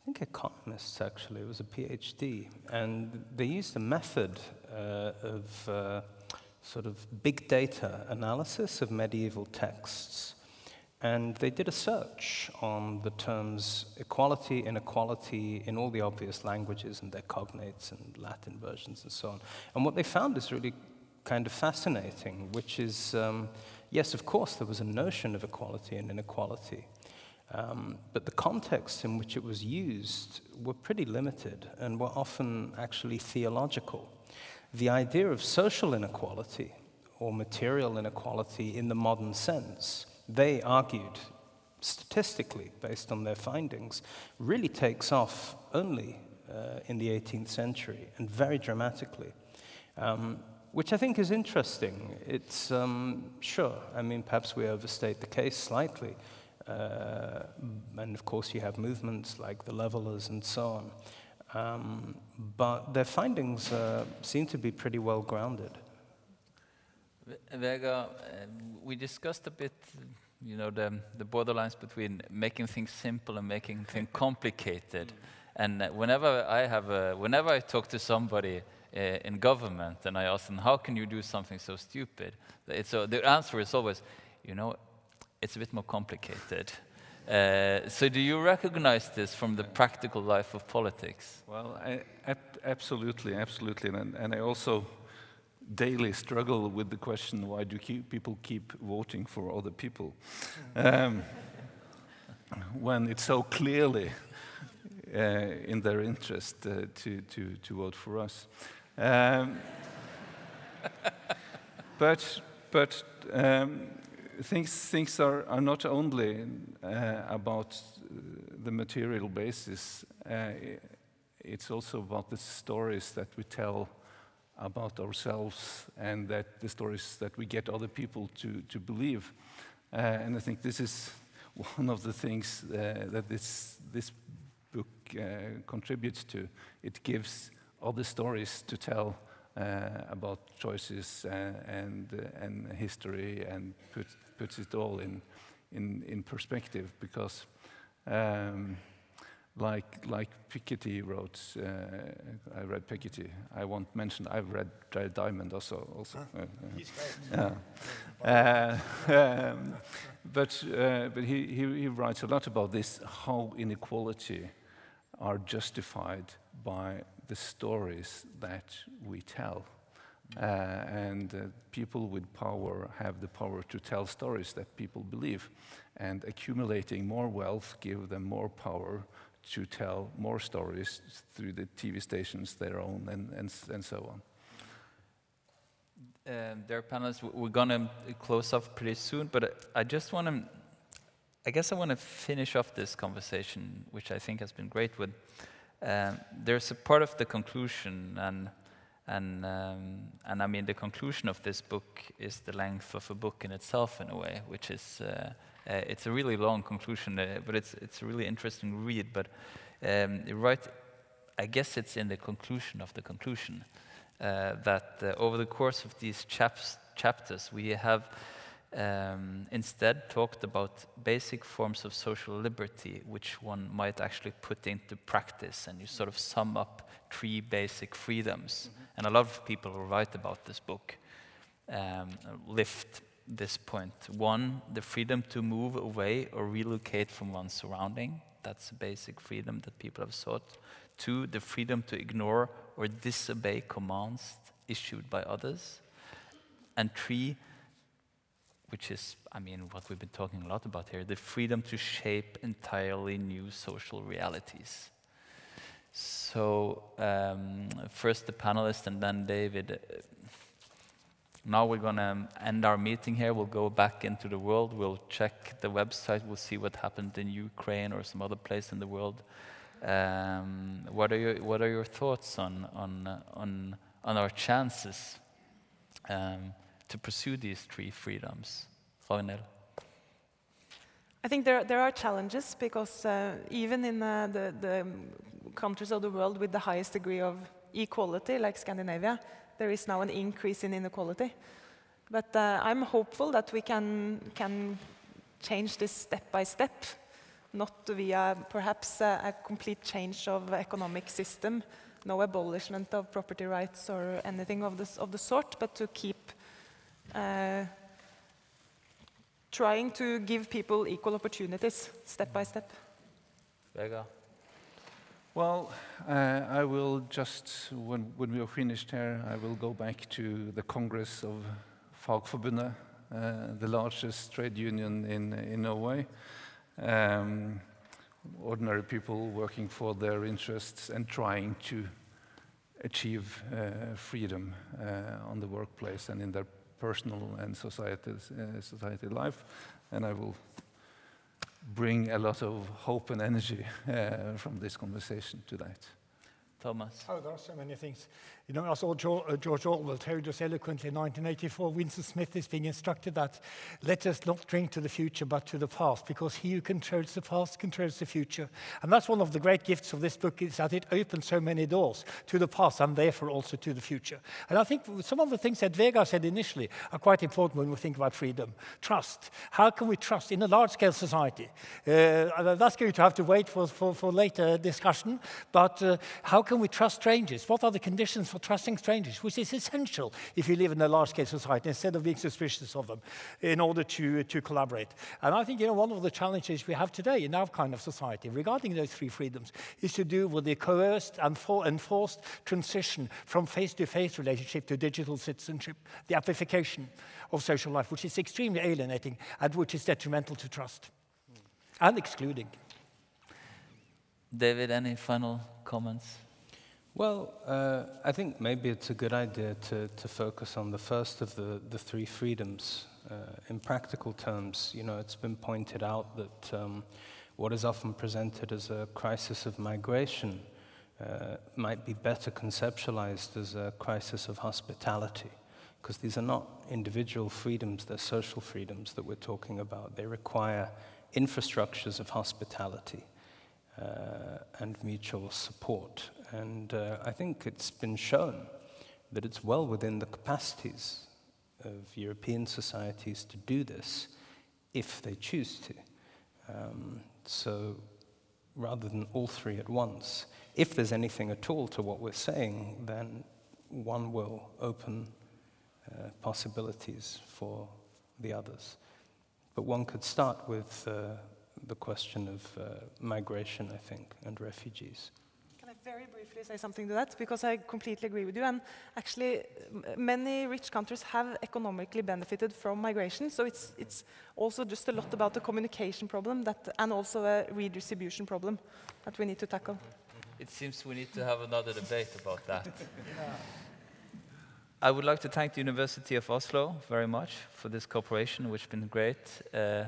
Speaker 3: I think economists actually, it was a PhD, and they used a method uh, of uh, sort of big data analysis of medieval texts. And they did a search on the terms equality, inequality in all the obvious languages and their cognates and Latin versions and so on. And what they found is really kind of fascinating, which is um, yes, of course, there was a notion of equality and inequality. Um, but the contexts in which it was used were pretty limited and were often actually theological. The idea of social inequality or material inequality in the modern sense, they argued statistically, based on their findings, really takes off only uh, in the 18th century and very dramatically. Um, which I think is interesting. It's um, sure, I mean, perhaps we overstate the case slightly. Uh, and of course, you have movements like the levelers and so on. Um, but their findings uh, seem to be pretty well grounded.
Speaker 2: Vegard, um, we discussed a bit, you know, the, the borderlines between making things simple and making things complicated. And uh, whenever I have, a, whenever I talk to somebody uh, in government and I ask them, how can you do something so stupid? It's, uh, the answer is always, you know, it's a bit more complicated. Uh, so do you recognize this from the practical life of politics?
Speaker 6: Well, I, ab- absolutely, absolutely, and, and I also daily struggle with the question: Why do people keep voting for other people um, when it's so clearly uh, in their interest uh, to, to, to vote for us? Um, but but um, things things are, are not only uh, about the material basis. Uh, it's also about the stories that we tell about ourselves and that the stories that we get other people to, to believe. Uh, and I think this is one of the things uh, that this, this book uh, contributes to. It gives other stories to tell uh, about choices uh, and, uh, and history and put, puts it all in, in, in perspective because um, like, like Piketty wrote, uh, I read Piketty. I won't mention, I've read Jared Diamond also. also. Uh, uh, yeah. Uh, um, but uh, but he, he, he writes a lot about this how inequality are justified by the stories that we tell. Uh, and uh, people with power have the power to tell stories that people believe. And accumulating more wealth give them more power to tell more stories through the TV stations they own and, and, and so on.
Speaker 2: Um, there are panelists. We're gonna close off pretty soon, but uh, I just want to. I guess I want to finish off this conversation, which I think has been great. With um, there's a part of the conclusion, and and um, and I mean the conclusion of this book is the length of a book in itself, in a way, which is uh, uh, it's a really long conclusion, uh, but it's it's a really interesting read. But um, write I guess it's in the conclusion of the conclusion uh, that uh, over the course of these chaps, chapters, we have um, instead talked about basic forms of social liberty, which one might actually put into practice, and you sort of sum up three basic freedoms. Mm-hmm. And a lot of people who write about this book um, lift this point. One, the freedom to move away or relocate from one's surrounding. That's a basic freedom that people have sought. Two, the freedom to ignore or disobey commands issued by others. And three, which is, I mean, what we've been talking a lot about here the freedom to shape entirely new social realities. So, um, first the panelists and then David. Now we're going to end our meeting here. We'll go back into the world. We'll check the website. We'll see what happened in Ukraine or some other place in the world. Um, what, are your, what are your thoughts on, on, uh, on, on our chances um, to pursue these three freedoms? Ragnhild?
Speaker 4: I think there, there are challenges because uh, even in uh, the, the countries of the world with the highest degree of equality, like Scandinavia, there is now an increase in inequality. But uh, I'm hopeful that we can, can change this step by step, not via perhaps a, a complete change of economic system, no abolishment of property rights or anything of, this, of the sort, but to keep uh, trying to give people equal opportunities step by step.
Speaker 2: Vegard?
Speaker 6: Well, uh, I will just, when, when we are finished here, I will go back to the Congress of Fagforbundet, uh, the largest trade union in, in Norway. Um, ordinary people working for their interests and trying to achieve uh, freedom uh, on the workplace and in their personal and society, uh, society life. And I will bring a lot of hope and energy uh, from this conversation tonight.
Speaker 2: Thomas.
Speaker 7: Oh, there are so many things. You know, I saw George, uh, Orwell told us eloquently in 1984, Winston Smith is being instructed that let us not drink to the future but to the past, because he who controls the past controls the future. And that's one of the great gifts of this book is that it opens so many doors to the past and therefore also to the future. And I think some of the things that Vegard said initially are quite important when we think about freedom. Trust. How can we trust in a large-scale society? Uh, that's going to have to wait for, for, for later discussion, but uh, how can we trust strangers? What are the conditions for trusting strangers, which is essential if you live in a large-scale society, instead of being suspicious of them, in order to, to collaborate. And I think you know, one of the challenges we have today in our kind of society regarding those three freedoms is to do with the coerced and enforced transition from face-to-face -face relationship to digital citizenship, the amplification of social life, which is extremely alienating and which is detrimental to trust and excluding.
Speaker 2: David, any final comments?
Speaker 3: Well, uh, I think maybe it's a good idea to, to focus on the first of the, the three freedoms. Uh, in practical terms, you know, it's been pointed out that um, what is often presented as a crisis of migration uh, might be better conceptualized as a crisis of hospitality, because these are not individual freedoms, they're social freedoms that we're talking about. They require infrastructures of hospitality uh, and mutual support. And uh, I think it's been shown that it's well within the capacities of European societies to do this if they choose to. Um, so rather than all three at once, if there's anything at all to what we're saying, then one will open uh, possibilities for the others. But one could start with uh, the question of uh, migration, I think, and refugees.
Speaker 4: Can I very briefly say something to that? Because I completely agree with you. And actually, many rich countries have economically benefited from migration. So it's, it's also just a lot about the communication problem that, and also a redistribution problem that we need to tackle.
Speaker 2: It seems we need to have another debate about that. yeah. I would like to thank the University of Oslo very much for this cooperation, which has been great. Uh,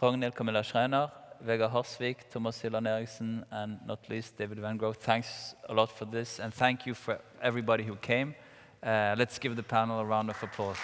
Speaker 2: Ragnhild Camilla Schreiner, Vegard Harsvik, Thomas Hylland Eriksen, and not least David Wengrow. Thanks a lot for this, and thank you for everybody who came. Uh, let's give the panel a round of applause.